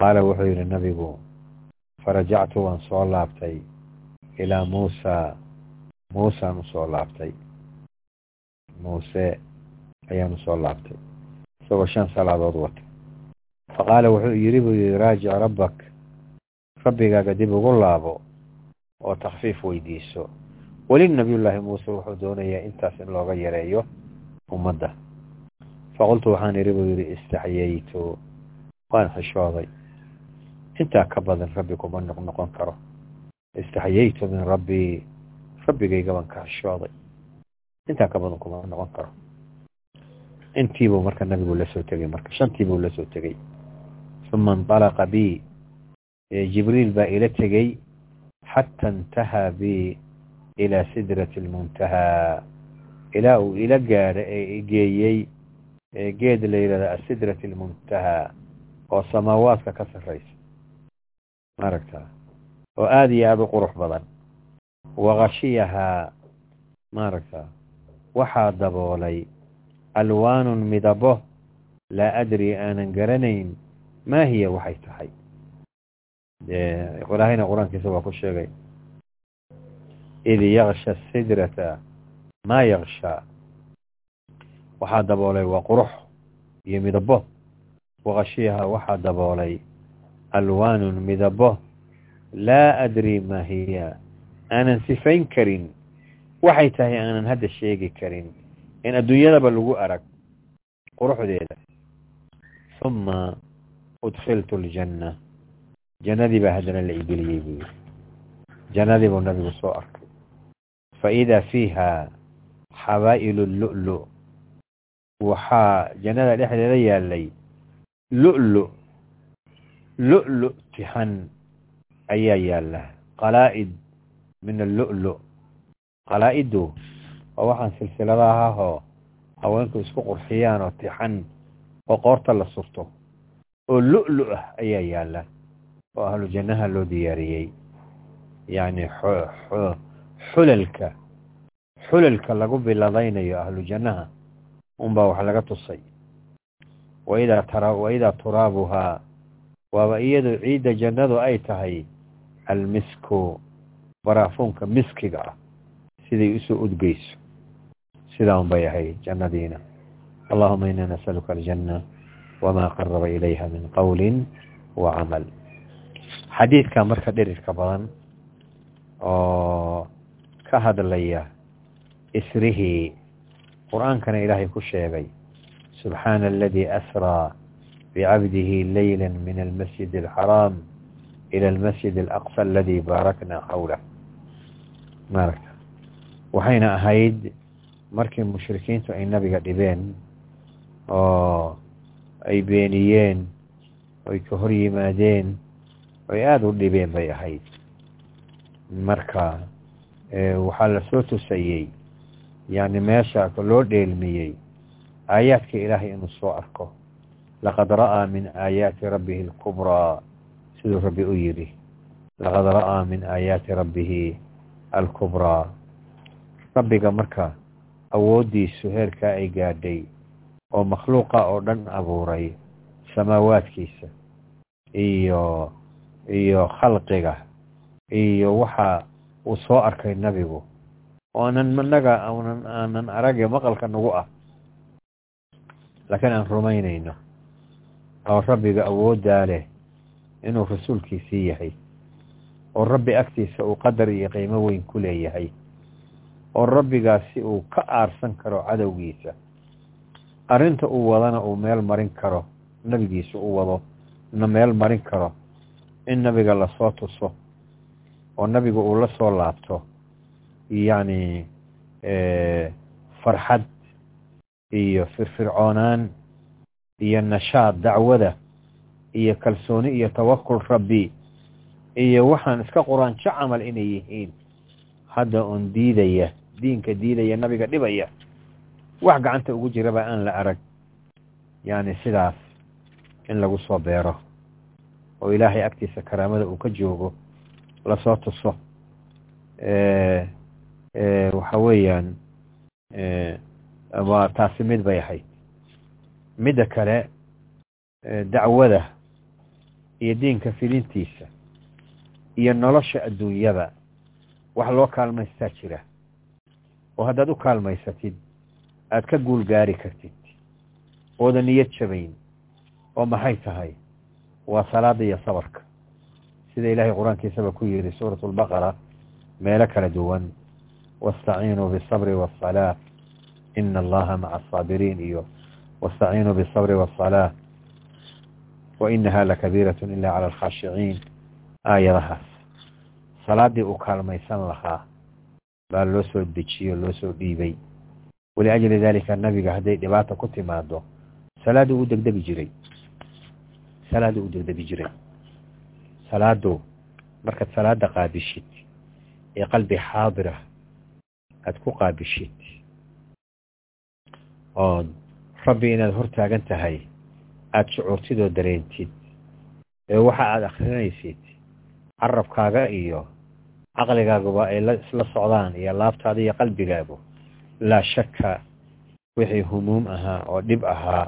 qaala wuxuu yidhi nabigu farajactu waan soo laabtay ilaa muusa. Muusaan u soo laabtay. Muuse ayaan u soo laabtay. Isagoo shan salaadood wata faqaala wuxuu yidhi buu yidhi raajic rabbak rabbigaaga dib ugu laabo oo takfiif weydiiso. Weli nabiyullaahi muuse wuxuu doonayaa intaas in looga yareeyo ummadda. Faqultu waxaan idhi buu yidhi istaxyaytu waan xishooday. Intaa ka badan rabbi kuma noqnoqon karo. Istaxyaytu min rabbii rabbigayga baan ka xishooday. Intaa ka badan kuma noqon karo intiibuu marka nabigu la soo tegey marka shantiibuu la soo tegey uma indalaqa bi jibriil baa ila tegey xata intahaa bi ilaa sidrati almuntahaa ilaa uu ila gaadha ee igeeyey geed la yidhahda asidrat almuntahaa oo samaawaadka ka sarraysa. Maaragta oo aada iyo aada u qurux badan. Wakashiyahaa maaragta waxaa daboolay alwaanun midabo laa adri aanan garanayn. Maa hiya waxay tahay? Ilaahayna qur'aankiisa waa ku sheegay. Id yaksha sidrata maa yakshaa waxaa daboolay waa qurux iyo midabo wakashiyaha waxaa daboolay alwaanun midabo laa adri maa hiya. Aanan sifayn karin. Waxay tahay aanan hadda sheegi karin in adduunyadaba lagu arag quruxdeeda. Uma udkhiltu aljanna. Jannadii baa haddana la igeliyey buu yidhi. Jannadii buu nabigu soo arkay. Fa idaa fiiha xabaa'ilu lu'lu. Waxaa jannada dhexdeeda yaalay lu'lu. Lu'lu tixan ayaa yaalla qalaa'id min allu'lu. Qalaa'idu waa waxaan silsiladaha ahoo haweenku isku qurxiyaan oo tixan oo qoorta la surto oo lu'lu ah ayaa yaalla oo ahlu jannaha loo diyaariyey. Yacni xulalka xulalka lagu biladaynayo ahlu jannaha unbaa wax laga tusay. Waidaa turaabuhaa waaba iyadu ciidda jannadu ay tahay almisku baraafuunka miskiga ah siday u soo udgeyso sidaa un bay ahayd jannadiina allahuma ina nasaluka aljanna wamaa qaraba ilayha min qowlin wa camal xadiidka marka dhirirka badan oo ka hadlaya isrihii qur'aankana ilaahay ku sheegay subxaana aladii asraa bicabdihi leyla min almasjid alxaraam ila almasjid alaqsa aladii baarakna xawlah maaragta waxayna ahayd markii mushrikiintu ay nabiga dhibeen oo ay beeniyeen oy ka hor yimaadeen oy aada u dhibeen bay ahayd. Marka waxaa la soo tusayey yacni meesha loo dheelmiyey aayaadka ilaahay inuu soo arko. Laqad ra'aa min aayaati rabbihi alkubraa siduu rabbi u yidhi. Laqad ra'aa min aayaati rabbihi alkubraa rabbiga marka awooddiisu heerkaa ay gaadhay oo makhluuqa oo dhan abuuray samaawaadkiisa iyo iyo khalqiga iyo waxa uu soo arkay nabigu oo aanan managa aanan aanan arage maqalka nagu ah. Laakiin aan rumaynayno oo rabbiga awooddaa leh inuu rasuulkiisii yahay oo rabbi agtiisa uu qadar iyo qiimo weyn ku leeyahay oo rabbigaasi uu ka aarsan karo cadowgiisa. Arrinta uu wadana uu meel marin karo nebigiisa u wado na meel marin karo in nabiga la soo tuso oo nabiga uu la soo laabto yacni farxad iyo firfircoonaan iyo nashaad dacwada iyo kalsooni iyo tawakul rabbi iyo waxaan iska quraanjo camal inay yihiin. Hadda uun diidaya diinka diidaya nabiga dhibaya. Wax gacanta ugu jiraba aan la arag. Yacni sidaas in lagu soo beero. Oo ilaahay agtiisa karaamada uu ka joogo la soo tuso. Waxa weeyaan waa taasi mid bay ahayd. Midda kale dacwada iyo diinka fidintiisa iyo nolosha adduunyada wax loo kaalmaystaa jira oo haddaad u kaalmaysatid aad ka guul gaari kartid ooda niyad jabayn oo maxay tahay waa salaada iyo sabarka. Sida ilaahay qur'aankiisaba ku yidhi suuratu albaqara meelo kala duwan wastaciinuu bisabri waasalaa ina allaha maca asaabiriin iyo wastaciinuu bisabri waasalaa wa inaha lakabiirat ila cala alkhaashiciin aayadahaas. Salaadii uu kaalmaysan lahaa baa loo soo dejiyo loo soo dhiibay. Waliajli dalika nabiga hadday dhibaata ku timaado salaaduu u degdegi jiray. Salaaduu u degdegi jiray. Salaadu markaad salaada qaabishid ee qalbi xaadira aad ku qaabishid. Ood rabbi inaad hortaagan tahay aada shucuurtid oo dareentid ee waxa aada akrinaysid carabkaaga iyo caqligaaguba ay la isla socdaan iyo laabtaada iyo qalbigaagu laa shakka wixii humuum ahaa oo dhib ahaa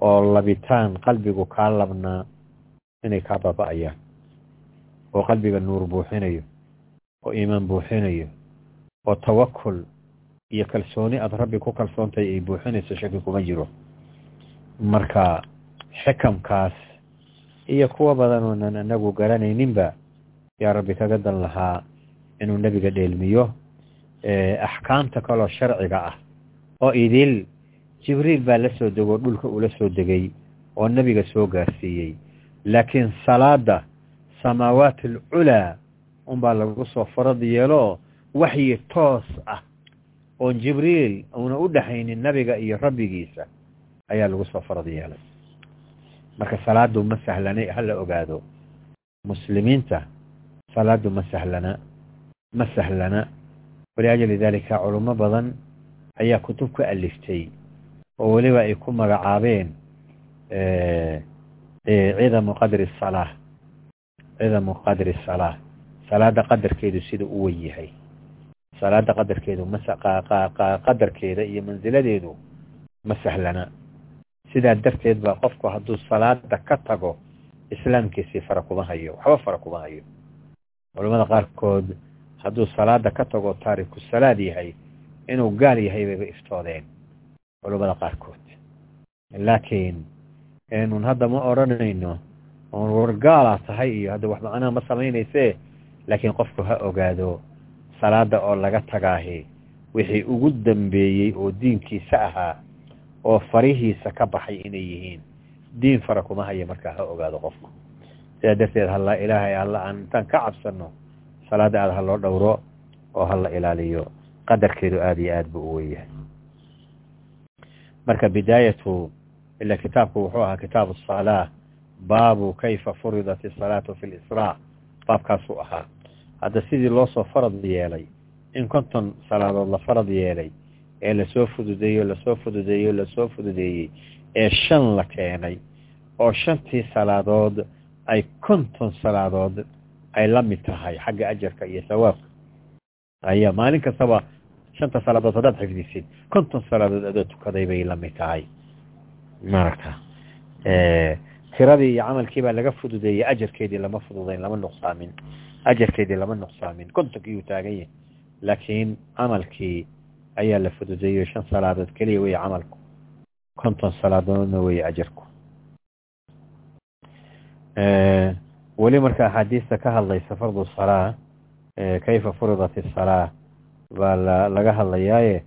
oo labitaan qalbigu kaa labnaa inay kaa baaba'ayaan oo qalbiga nuur buuxinayo oo iimaan buuxinayo oo tawakul iyo kalsooni aada rabbi ku kalsoontahay ay buuxinayso shaki kuma jiro. Marka xikamkaas iyo kuwa badan oonan anagu garanayninba yaa rabbi kaga dan lahaa inuu nebiga dheelmiyo axkaamta kaloo sharciga ah. oo idil jibriil baa la soo degoo dhulka ula soo degay oo nebiga soo gaarsiiyey. laakiin salaada samaawaat alculaa unbaa lagu soo farad yeelo waxyi toos ah oon jibriil uuna u dhexaynin nebiga iyo rabbigiisa ayaa lagu soo farad yeelay. marka salaadu ma sahlana hala ogaado. muslimiinta salaadu ma sahlana ma sahlana. Waliajli dalika culimo badan ayaa kutub ka aliftay oo weliba ay ku magacaabeen cidamu qadri salaa cidamu qadri salaa salaada qadarkeedu sida u wen yahay. Salaada qadarkeedu maqadarkeeda iyo mansiladeedu ma sahlana. Sidaa darteed baa qofku hadduu salaada ka tago islaamkiisii fara kuma hayo waxba fara kuma hayo culamada qaarkood hadduu salaada ka tago taariku salaad yahay inuu gaal yahay bayba iftoodeen culamada qaarkood. Laakiin nun hadda ma odhanayno oon wargaalaa tahay iyo hadda wax macnaha ma samaynayse laakiin qofku ha ogaado salaada oo laga tagaahi wixii ugu dambeeyey oo diinkiisa ahaa oo farihiisa ka baxay inay yihiin diin fara kuma haya markaa ha ogaado qofku sidaa darteed halla ilaahay alla aan intaan ka cabsano salaada aada ha loo dhowro oo hala ilaaliyo. Qadarkeedu aada iyo aad buu u wenyahay marka bidaayatu ila kitaabku wuxuu ahaa kitaabu asalaa baabu kayfa furidat isalaatu fi lisraa baabkaasuu ahaa. Hadda sidii loo soo farad yeelay in konton salaadood la farad yeelay ee la soo fududeeyo la soo fududeeyo la soo fududeeyey ee shan la keenay oo shantii salaadood ay konton salaadood ay la mid tahay xagga ajarka iyo sawaabka. Ayaa maalin kastaba shanta salaadood haddaad xifdisid konton salaadood adoo tukaday bay la mid tahay. Maaragta tiradii iyo camalkii baa laga fududeeyey ajarkeedii lama fududayn lama nuqsaamin. Ajarkeedii lama nuqsaamin. Kontonkiiyuu taagan yahay. Laakiin camalkii ayaa la fududeeyo shan salaadood keliya wey camalku. Konton salaadoodna wey ajarku weli marka axaadiista ka hadlaysa fardu salaa kayfa furidat asalaa baa laga hadlayaaye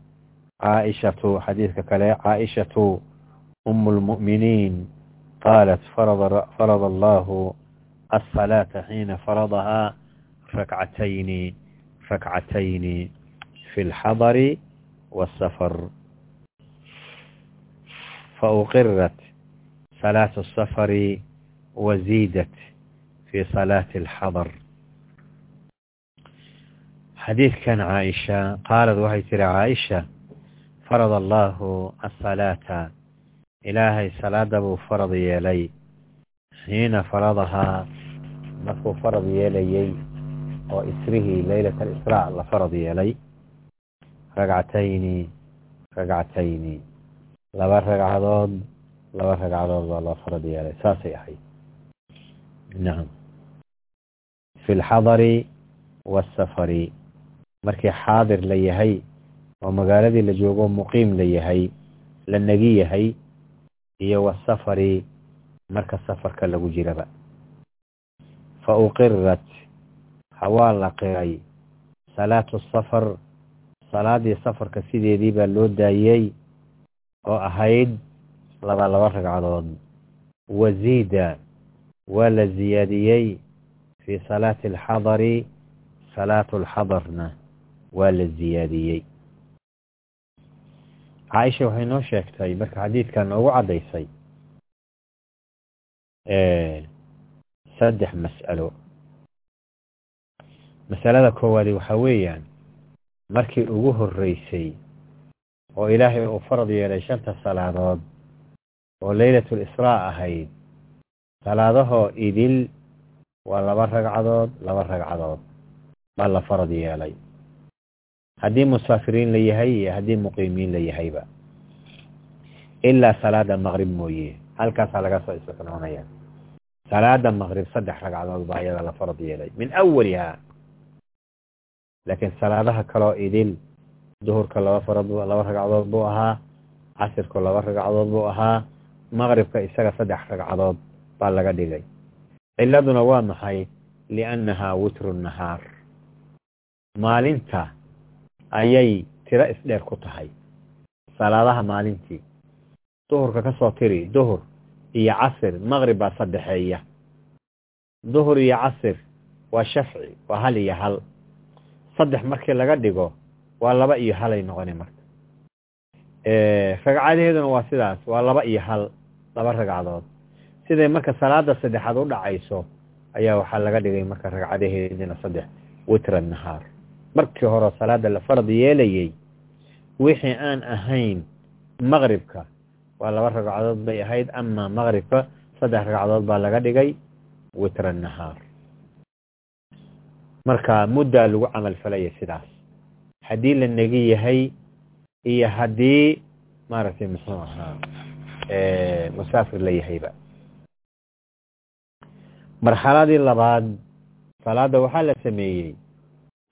caaishatu xadiiska kale caaishatu umu lmu'miniin qaalat farada allahu asalaata xiina faradahaa rakcatayni rakcatayni fi alxadari wasafar fauqirat salaatu safari وزيدت في صلاة الحضر حديث كان عائشة قالت وهي ترى عائشة فرض الله الصلاة إلهي صلاة أبو فرض يلي حين فرضها markuu farad yeelayey oo isrihii laylat alisraa la farad yeelay ragcatayni ragcatayni laba ragcadood laba ragcadood baa loo farad yeelay saasay ahayd nacam fi lxadari waasafari markii xaadir la yahay oo magaaladii la joogo muqiim la yahay la negi yahay iyo wasafari marka safarka lagu jiraba fa uqirat hawaa la qiray salaatu safar salaadii safarka sideedii baa loo daayey oo ahayd laba laba ragcadood waziida waa la ziyaadiyey fii salaati alxadari salaatu alxadarna waa la ziyaadiyey caaisha waxay noo sheegtay marka xadiidkan noogu caddaysay saddex mas'alo masalada koowaadi waxaa weeyaan markii ugu horreysay oo ilaahay uu farad yeelay shanta salaadood oo leylatul israa ahayd salaadahoo idil waa laba ragcadood laba ragcadood baa la farad yeelay. Haddii musaafiriin la yahay iyo haddii muqiimiin la yahayba ilaa salaada maqrib mooye. Halkaasaa laga soo istisnoonaya salaada maqrib saddex ragcadood baa iyada la farad yeelay. Min awalihaa laakiin salaadaha kaloo idil duhurka laba farad laba ragcadood buu ahaa casirku laba ragcadood buu ahaa maqribka isaga saddex ragcadood baa laga dhigay ciladuna waa maxay? Liannahaa witru nahaar. Maalinta ayay tiro isdheer ku tahay. Salaadaha maalintii. Duhurka ka soo tiri duhur iyo casir maqrib baa saddexeeya. Duhur iyo casir waa shafci waa hal iyo hal. Saddex markii laga dhigo waa laba iyo halay noqoni marka. Ragcadaheeduna waa sidaas waa laba iyo hal laba ragcadood siday marka salaada saddexaad u dhacayso ayaa waxaa laga dhigay marka ragcadaheedina saddex witra nahaar markii hore salaada la farad yeelayey wixii aan ahayn maqribka waa laba ragcadood bay ahayd ama maqribka saddex ragcadood baa laga dhigay witra nahaar marka muddaa lagu camal falaya sidaas. Haddii la negi yahay iyo haddii maaragtay muxuu ahaa musaafir la yahayba marxaladii labaad salaada waxaa la sameeyey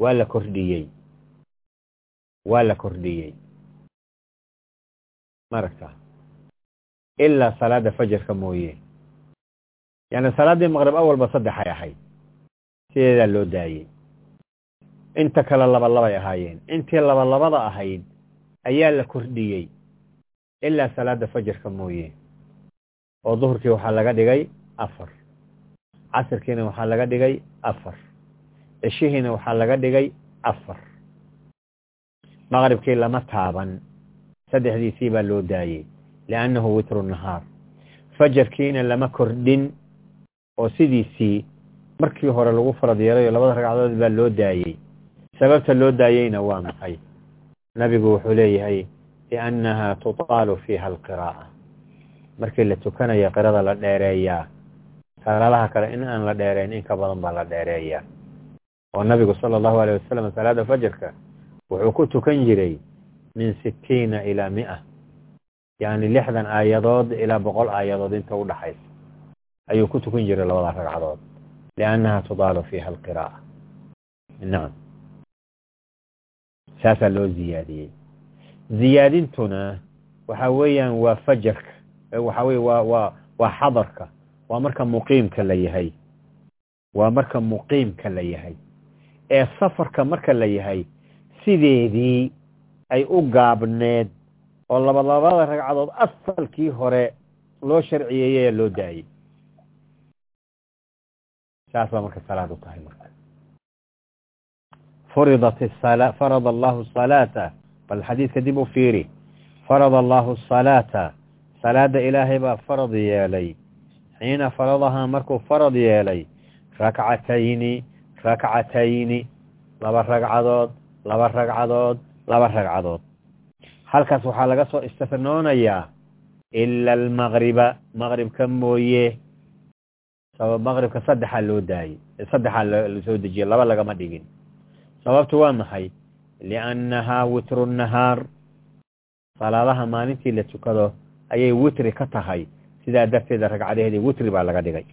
waa la kordhiyey. Waa la kordhiyey. Maaragta ilaa salaada fajarka mooye. Yani salaaddii maqrib awalba saddexay ahayd sideedaa loo daayey. Inta kale laba labay ahaayeen intii laba labada ahayd ayaa la kordhiyey. Ilaa salaada fajarka mooye. Oo duhurkii waxaa laga dhigay afar casirkiina waxaa laga dhigay afar. Cishihiina waxaa laga dhigay afar. Maqribkii lama taaban. Saddexdiisii baa loo daayey liannahu witru nahaar. Fajarkiina lama kordhin oo sidiisii markii hore lagu farad yeelay oo labada ragcadood baa loo daayey. Sababta loo daayeyna waa maxay? Nabigu wuxuu leeyahay liannaha tutaalu fiiha alqiraa'a. Markii la tukanaya qirada la dheereeyaa salaadaha kale in aan la dheereyn in ka badan baa la dheereeyaa. Oo nabigu sala allahu aleyh wasalam salaada fajarka wuxuu ku tukan jiray min sittiina ilaa mia. Yacni lixdan aayadood ilaa boqol aayadood inta u dhaxaysa. Ayuu ku tukan jiray labada ragcadood. Liannaha tudaalu fiiha alqiraa'a. Nacam saasaa loo ziyaadiyey. Ziyaadintuna waxa weeyaan waa fajarka waxa weye waa waa waa xadarka waa marka muqiimka la yahay. Waa marka muqiimka la yahay. Ee safarka marka la yahay sideedii ay u gaabneed oo labalabada ragcadood asalkii hore loo sharciyeeyey ee loo daayey. Saas baa marka salaad u tahay marka. Furidat farada allahu salaata bal xadiidka dib u fiiri. Farada allahu salaata salaada ilaahay baa farad yeelay xiina faradahaa markuu farad yeelay rakcatayni rakcatayni laba ragcadood laba ragcadood laba ragcadood halkaas waxaa laga soo istifnoonayaa ila almaqriba maqribka mooye sabab maqribka saddexaa loo daayey saddexaa la soo dejiyey laba lagama dhigin sababtu waa maxay liannahaa witru nahaar salaadaha maalintii la tukado ayay witri ka tahay sidaa darteeda ragcadaheedii witri baa laga dhigay.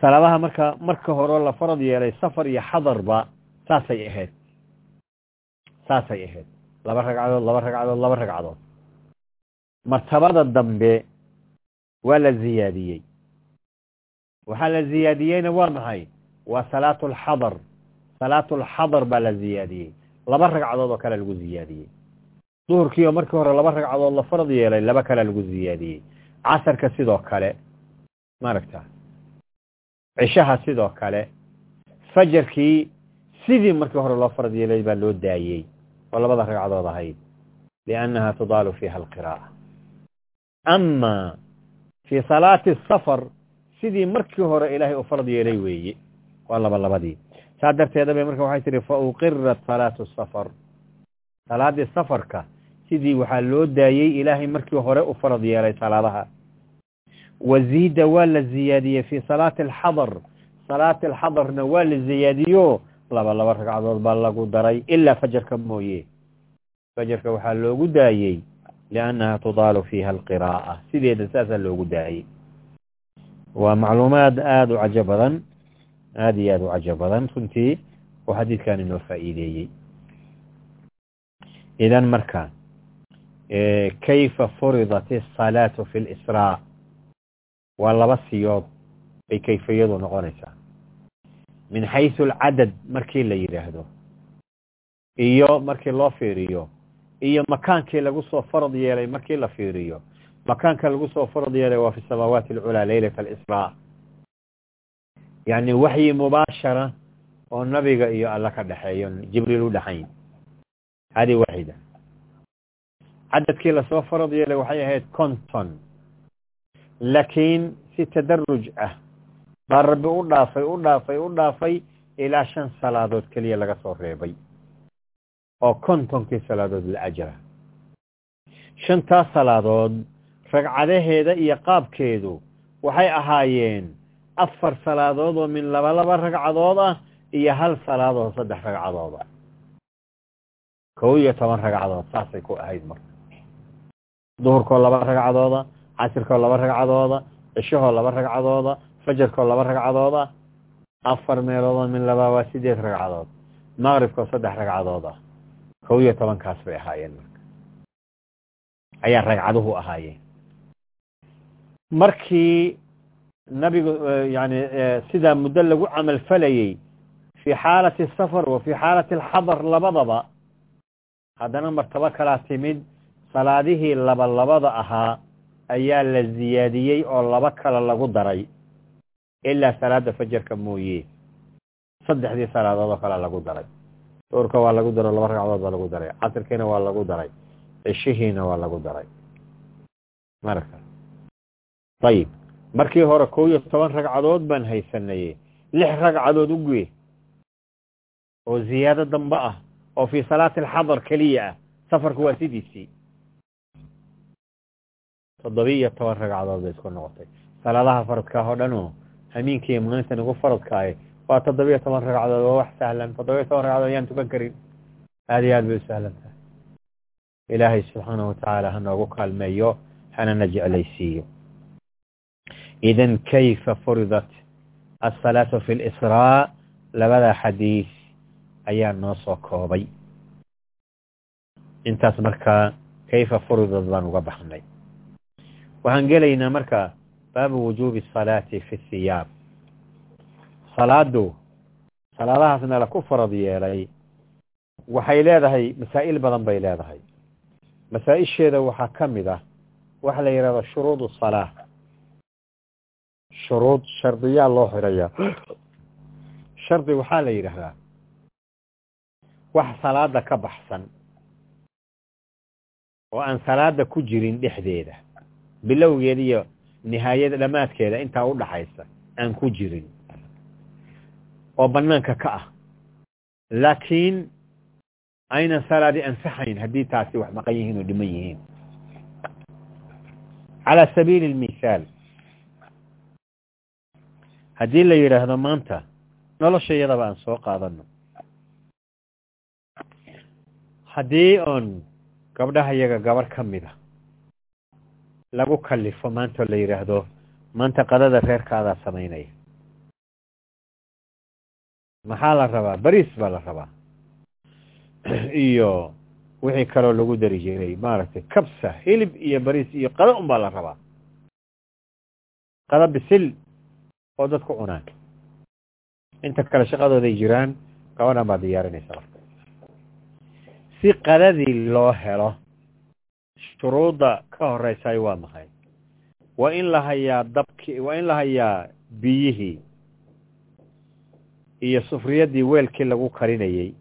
Salaadaha marka marka hore la farad yeelay safar iyo xadarba saasay ahayd. Saasay ahayd. Laba ragcadood laba ragcadood laba ragcadood. Martabada dambe waa la ziyaadiyey. Waxaa la ziyaadiyeyna waa maxay? Waa salaatu alxadar salaatu alxadar baa la ziyaadiyey. Laba ragcadood oo kale lagu ziyaadiyey duhurkii oo markii hore laba ragcadood la farad yeelay laba kale lagu ziyaadiyey. Casarka sidoo kale maaragta cishaha sidoo kale fajarkii sidii markii hore loo farad yeelay baa loo daayey oo labada ragcadood ahayd. Liannaha tudaalu fiiha alqiraa'a. Ama fii salaati asafar sidii markii hore ilaahay u farad yeelay weeye waa laba labadii. Saa darteeda bay marka waxay tihi fa uqirat salaatu safar. Salaadii safarka sidii waxaa loo daayey ilaahay markii hore u farad yeelay salaadaha. Waziida waa la ziyaadiyey fii salaati alxadar. Salaati alxadarna waa la ziyaadiyo. Laba laba ragcadood baa lagu daray ilaa fajarka mooye. Fajarka waxaa loogu daayey liannaha tudaalu fiiha alqiraa'a. Sideeda saasaa loogu daayey waa macluumaad aada u cajo badan aada iyo aada u cajo badan. Runtii oo xadiidkan inoo faa'iideeyey idan marka kayfa furidat asalaatu fi lisraa waa laba siyood bay kayfiyadu noqonaysaa min xaysu alcadad markii la yidhaahdo iyo markii loo fiiriyo iyo makaankii lagu soo farad yeelay markii la fiiriyo makaanka lagu soo farad yeelay waa fi samaawaati alculaa leylata alisraa yacni waxyi mubaashara oo nabiga iyo alla ka dhexeeyo jibriil u dhexayn hadi waaxida cadadkii la soo farad yeelay waxay ahayd conton laakiin si tadaruj ah baa rabbi u dhaafay u dhaafay u dhaafay ilaa shan salaadood keliya laga soo reebay. Oo kontonkii salaadood la ajra. Shantaas salaadood ragcadaheeda iyo qaabkeedu waxay ahaayeen afar salaadood oo min laba laba ragcadood ah iyo hal salaadoo saddex ragcadood ah. Kow iyo toban ragcadood saasay ku ahayd marka duhurkoo laba ragcadooda casirkoo laba ragcadooda cishahoo laba ragcadooda fajarkoo laba ragcadooda afar meeloodoo min laba waa sideed ragcadood maqribkoo saddex ragcadood ah kow iyo tobankaas bay ahaayeen marka. Ayaa ragcaduhu ahaayeen. Markii nabigu yani sidaa muddo lagu camal falayey fii xaalati asafar wa fii xaalati alxadar labadaba haddana martabo kalaa timid salaadihii laba labada ahaa ayaa la ziyaadiyey oo laba kale lagu daray ilaa salaada fajarka mooye. Saddexdii salaadood oo kale lagu daray. Duurka waa lagu daro laba ragcadood baa lagu daray. Casirkiina waa lagu daray. Cishihiina waa lagu daray. Marka. Ayib markii hore kow iyo toban ragcadood baan haysanaye lix ragcadood uge oo ziyaado dambe ah. Oo fii salaati alxadar keliya ah. Safarku waa sidiisii toddobiya iyo toban ragcadood bay isku noqotay salaadaha faradkaah oo dhan oo hamiinkiiyo maalintan ugu faradkaaye waa toddobiya toban ragcadood waa wax sahlan toddobiya toban ragcadood ayaan tukan karin aada iyo aad bay u sahlan tahay ilaahay subxaanahu watacaala ha noogu kaalmeeyo hanana jeclaysiiyo idan kayfa furidat asalaatu fi lisraa labada xadiis ayaa noo soo koobay intaas markaa kayfa furidat baan uga baxnay waxaan gelaynaa marka baabu wujuubi asalaati fi thiyaab salaadu salaadahaasna la ku farad yeelay waxay leedahay masaa'il badan bay leedahay. Masaa-isheeda waxaa ka mid ah waxa la yidhahda shuruud salaa shuruud shardiyaa loo xirayaa. Shardi waxaa la yidhaahdaa wax salaada ka baxsan oo aan salaada ku jirin dhexdeeda bilowgeeda iyo nihaayada dhammaadkeeda intaa u dhaxaysa aan ku jirin. Oo banaanka ka ah. Laakiin aynan salaadi ansaxayn haddii taasi wax maqan yihiin oo dhiman yihiin. Calaa sabiili almithaal haddii la yidhaahdo maanta nolosha iyadaba aan soo qaadano haddii oon gabdhaha iyaga gabar ka mid a lagu kalifo maantao la yidhaahdo maanta qadada reerkaadaa samaynaya. Maxaa la rabaa? Bariis baa la rabaa. Iyo wixii kaloo lagu dari jiray maaragtay kabsa hilib iyo bariis iyo qado un baa la rabaa. Qado bisil oo dadku cunaan. Inta kale shaqadooday jiraan gabadhan baa diyaarinaysa marka si qadadii loo helo shuruudda ka horeysaay waa maxay? Waa in la hayaa dabki waa in la hayaa biyihii iyo sufriyaddii weelkii lagu karinayey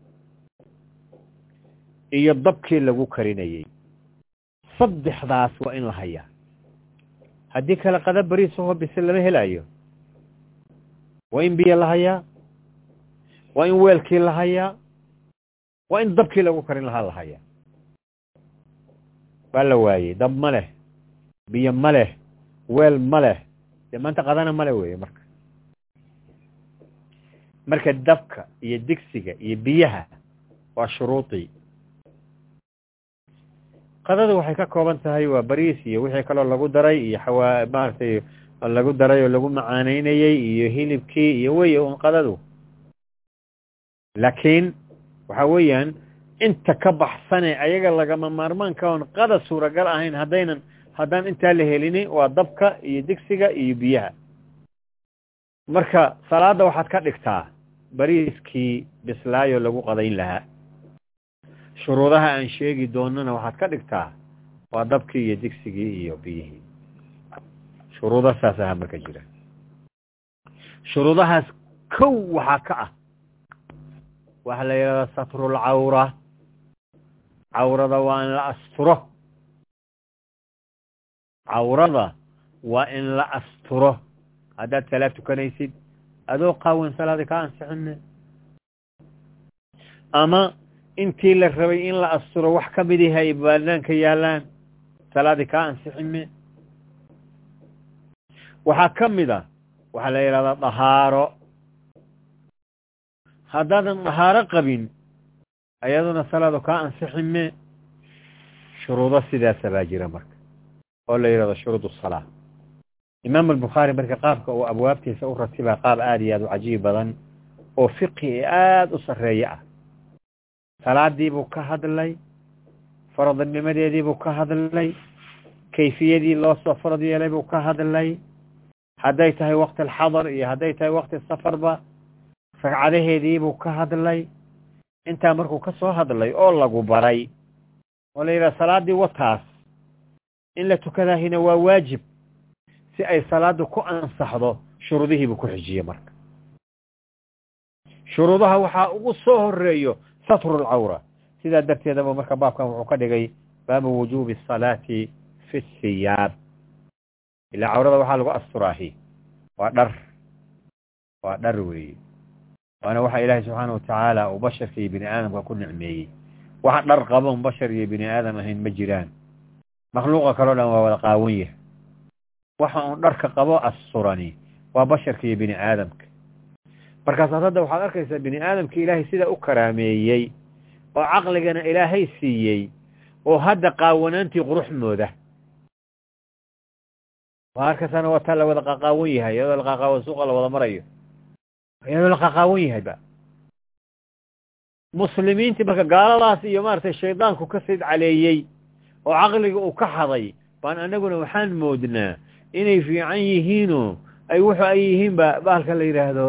iyo dabkii lagu karinayey saddexdaas waa in la hayaa. Haddii kale qada bariis ahoo bisil lama helaayo. Waa in biyo la hayaa. Waa in weelkii la hayaa. Waa in dabkii lagu karin lahaa la hayaa waa la waayey dab ma leh biyo ma leh weel ma leh. Dee maanta qadana male weeye marka. Marka dabka iyo digsiga iyo biyaha waa shuruudii qadadu waxay ka kooban tahay waa bariis iyo wixii kaloo lagu daray iyo xawaa maaragtay lagu daray oo lagu macaaneynayey iyo hilibkii iyo wey un qadadu. Laakiin waxa weeyaan inta ka baxsane ayaga lagama maarmaanka oon qada suuragal ahayn haddaynan haddaan intaa la helini waa dabka iyo digsiga iyo biyaha. Marka salaada waxaad ka dhigtaa bariiskii bislaayo lagu qadayn lahaa. Shuruudaha aan sheegi doonana waxaad ka dhigtaa waa dabkii iyo digsigii iyo biyihii. Shuruuda saas marka jira. Shuruudahaas kow waxaa ka ah. Waxaa la yidhahdaa satrul cawra cawrada waa in la asturo. Cawrada waa in la asturo. Haddaad salaad tukanaysid adoo qaawan salaada ka ansixine ama intii la rabay in la asturo wax ka mid ihi ay baanaanka yaalaan salaadii kaa ansixime waxaa ka mid a waxaa la yidhahdaa dahaaro. Haddaadan dahaaro qabin ayaduna salaadu kaa ansixime shuruudo sidaasa baa jira marka oo la yidhahdo shuruud salaa imaam albukhaari marka qaabka uu abwaabtiisa u ratibaa qaab aada iyo aad u cajiib badan oo fiqi aada u sarreeye ah. Salaadiibuu ka hadlay faradnimadeediibuu ka hadlay kayfiyadii loo soo farad yeelay buu ka hadlay. Hadday tahay wakti alxadar iyo hadday tahay wakti safarba ragcadaheediibuu ka hadlay intaa markuu ka soo hadlay oo lagu baray oo la yidhaha salaaddii wataas in la tukadaahina waa waajib si ay salaaddu ku ansaxdo shuruudihiibuu ku xijiyey marka. Shuruudaha waxaa ugu soo horeeyo satru lcawra sidaa darteedaba marka baabkan wuxuu ka dhigay baabu wujuubi asalaati fi siyaab ilaa cawrada waxaa lagu asturaahi waa dhar. Waa dhar weeye waana waxa ilaahay subxaana watacaala uu basharka iyo bini aadamka ku nicmeeyey waxa dhar qaboon bashar iyo bini aadam ahayn ma jiraan makhluuqa kaleo dhan waa wada qaawan yahay waxa uun dharka qabo asturani waa basharka iyo bini aadamka markaasaad hadda waxaad arkaysaa bini aadamka ilaahay sidaa u karaameeyey oo caqligana ilaahay siiyey oo hadda qaawanaantii qurux mooda waa arkaysaana waa taa la wada qaqaawan yahay iyadoo la qaqaawan suuqa la wada marayo iyadoo la qaqaawan yahayba muslimiintii marka gaaladaas iyo maaragtay shaydaanku ka sid caleeyey oo caqliga uu ka haday baan anaguna waxaan moodnaa inay fiican yihiinoo ay wuxu ay yihiinba bahalka la yidhaahdo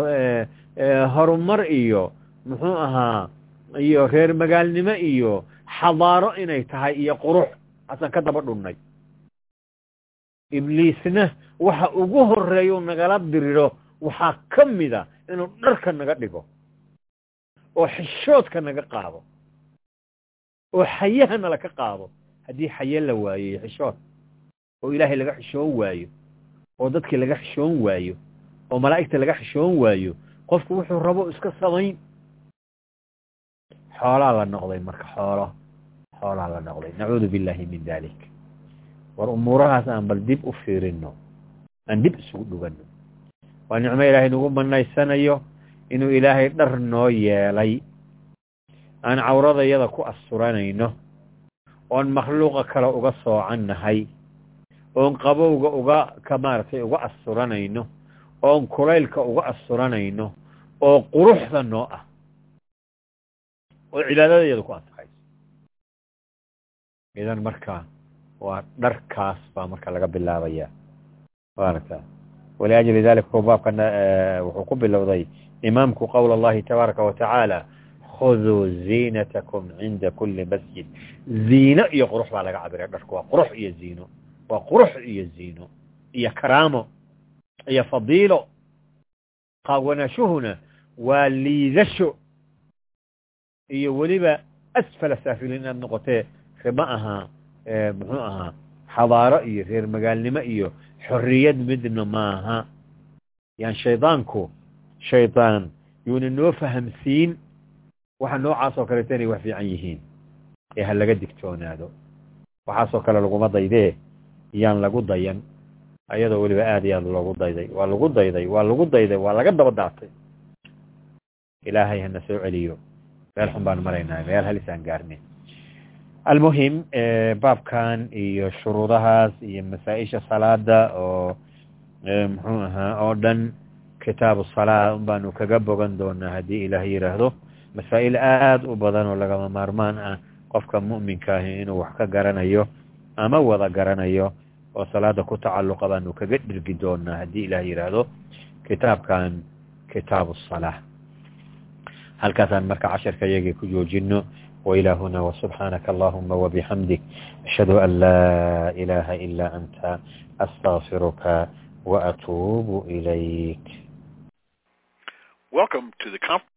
horumar iyo muxuu ahaa iyo reer magaalnimo iyo xadaaro inay tahay iyo qurux. Hasan ka daba dhunnay. Ibliisna waxa ugu horreeya nagala diriro waxaa ka mida inuu dharka naga dhigo oo xishoodka naga qaado oo xayaha nala ka qaado haddii xaye la waayo iyo xishood oo ilaahay laga xishoon waayo oo dadkii laga xishoon waayo oo malaa'igta laga xishoon waayo qofku wuxuu rabo iska samayn. Xoolaa la noqday marka xoolo xoolaa la noqday. Nacuudu billahi min dalik war umuurahaas aan bal dib u fiirino aan dib isugu dhugano waa nicmo ilaahay nagu banaysanayo inuu ilaahay dhar noo yeelay. Aan cawradayada ku asturanayno oon makhluuqa kale uga soocannahay oon qabowga uga ka maaragtay uga asturanayno oon kulaylka uga asturanayno oo quruxda noo ah. Oo cibaadadayada ku ansaxayso idan marka waa dharkaas baa marka laga bilaabaya. Maaragta waliajli dalik ku baabkan wuxuu ku bilowday imaamku qowl allahi tabaaraka wa tacaala khuduu ziinatakum cinda kuli masjid ziino iyo qurux baa laga cabiray dharku waa qurux iyo ziino waa qurux iyo ziino iyo karaamo iyo fadiilo qaawanaashuhuna waa liidasho iyo weliba asfala saafiliin inaad noqotee ma ahaa muxuu ahaa xadaaro iyo reer magaalnimo iyo xorriyad midna maaha yan shaydaanku shaydaan yuuna noo fahamsiin waxa noocaas oo kaleeto inay wax fiican yihiin ee ha laga digtoonaado waxaasoo kale laguma daydee yaan lagu dayan ayadoo weliba aad iyo aad loogu dayday waa lagu dayday waa lagu dayday waa laga daba daatay ilaahay hana soo celiyo meel xun baan maraynaa meel halis aan gaarnay almuhim baabkan iyo shuruudahaas iyo masaa-isha salaada oo muxuu ahaa oo dhan kitaabu salaa un baanu kaga bogan doonaa haddii ilaah yidhaahdo masaa'il aad u badan oo lagama maarmaan ah qofka mu'minka ahi inuu wax ka garanayo ama wada garanayo oo salaada ku tacalluqa baanu kaga dhirgi doonaa haddii ilaah yidhaahdo kitaabkan kitaabu salaa halkaasaan marka casharka iyagii ku joojino وإلى هنا وسبحانك اللهم وبحمدك أشهد أن لا إله إلا أنت أستغفرك وأتوب إليك Welcome to the conference.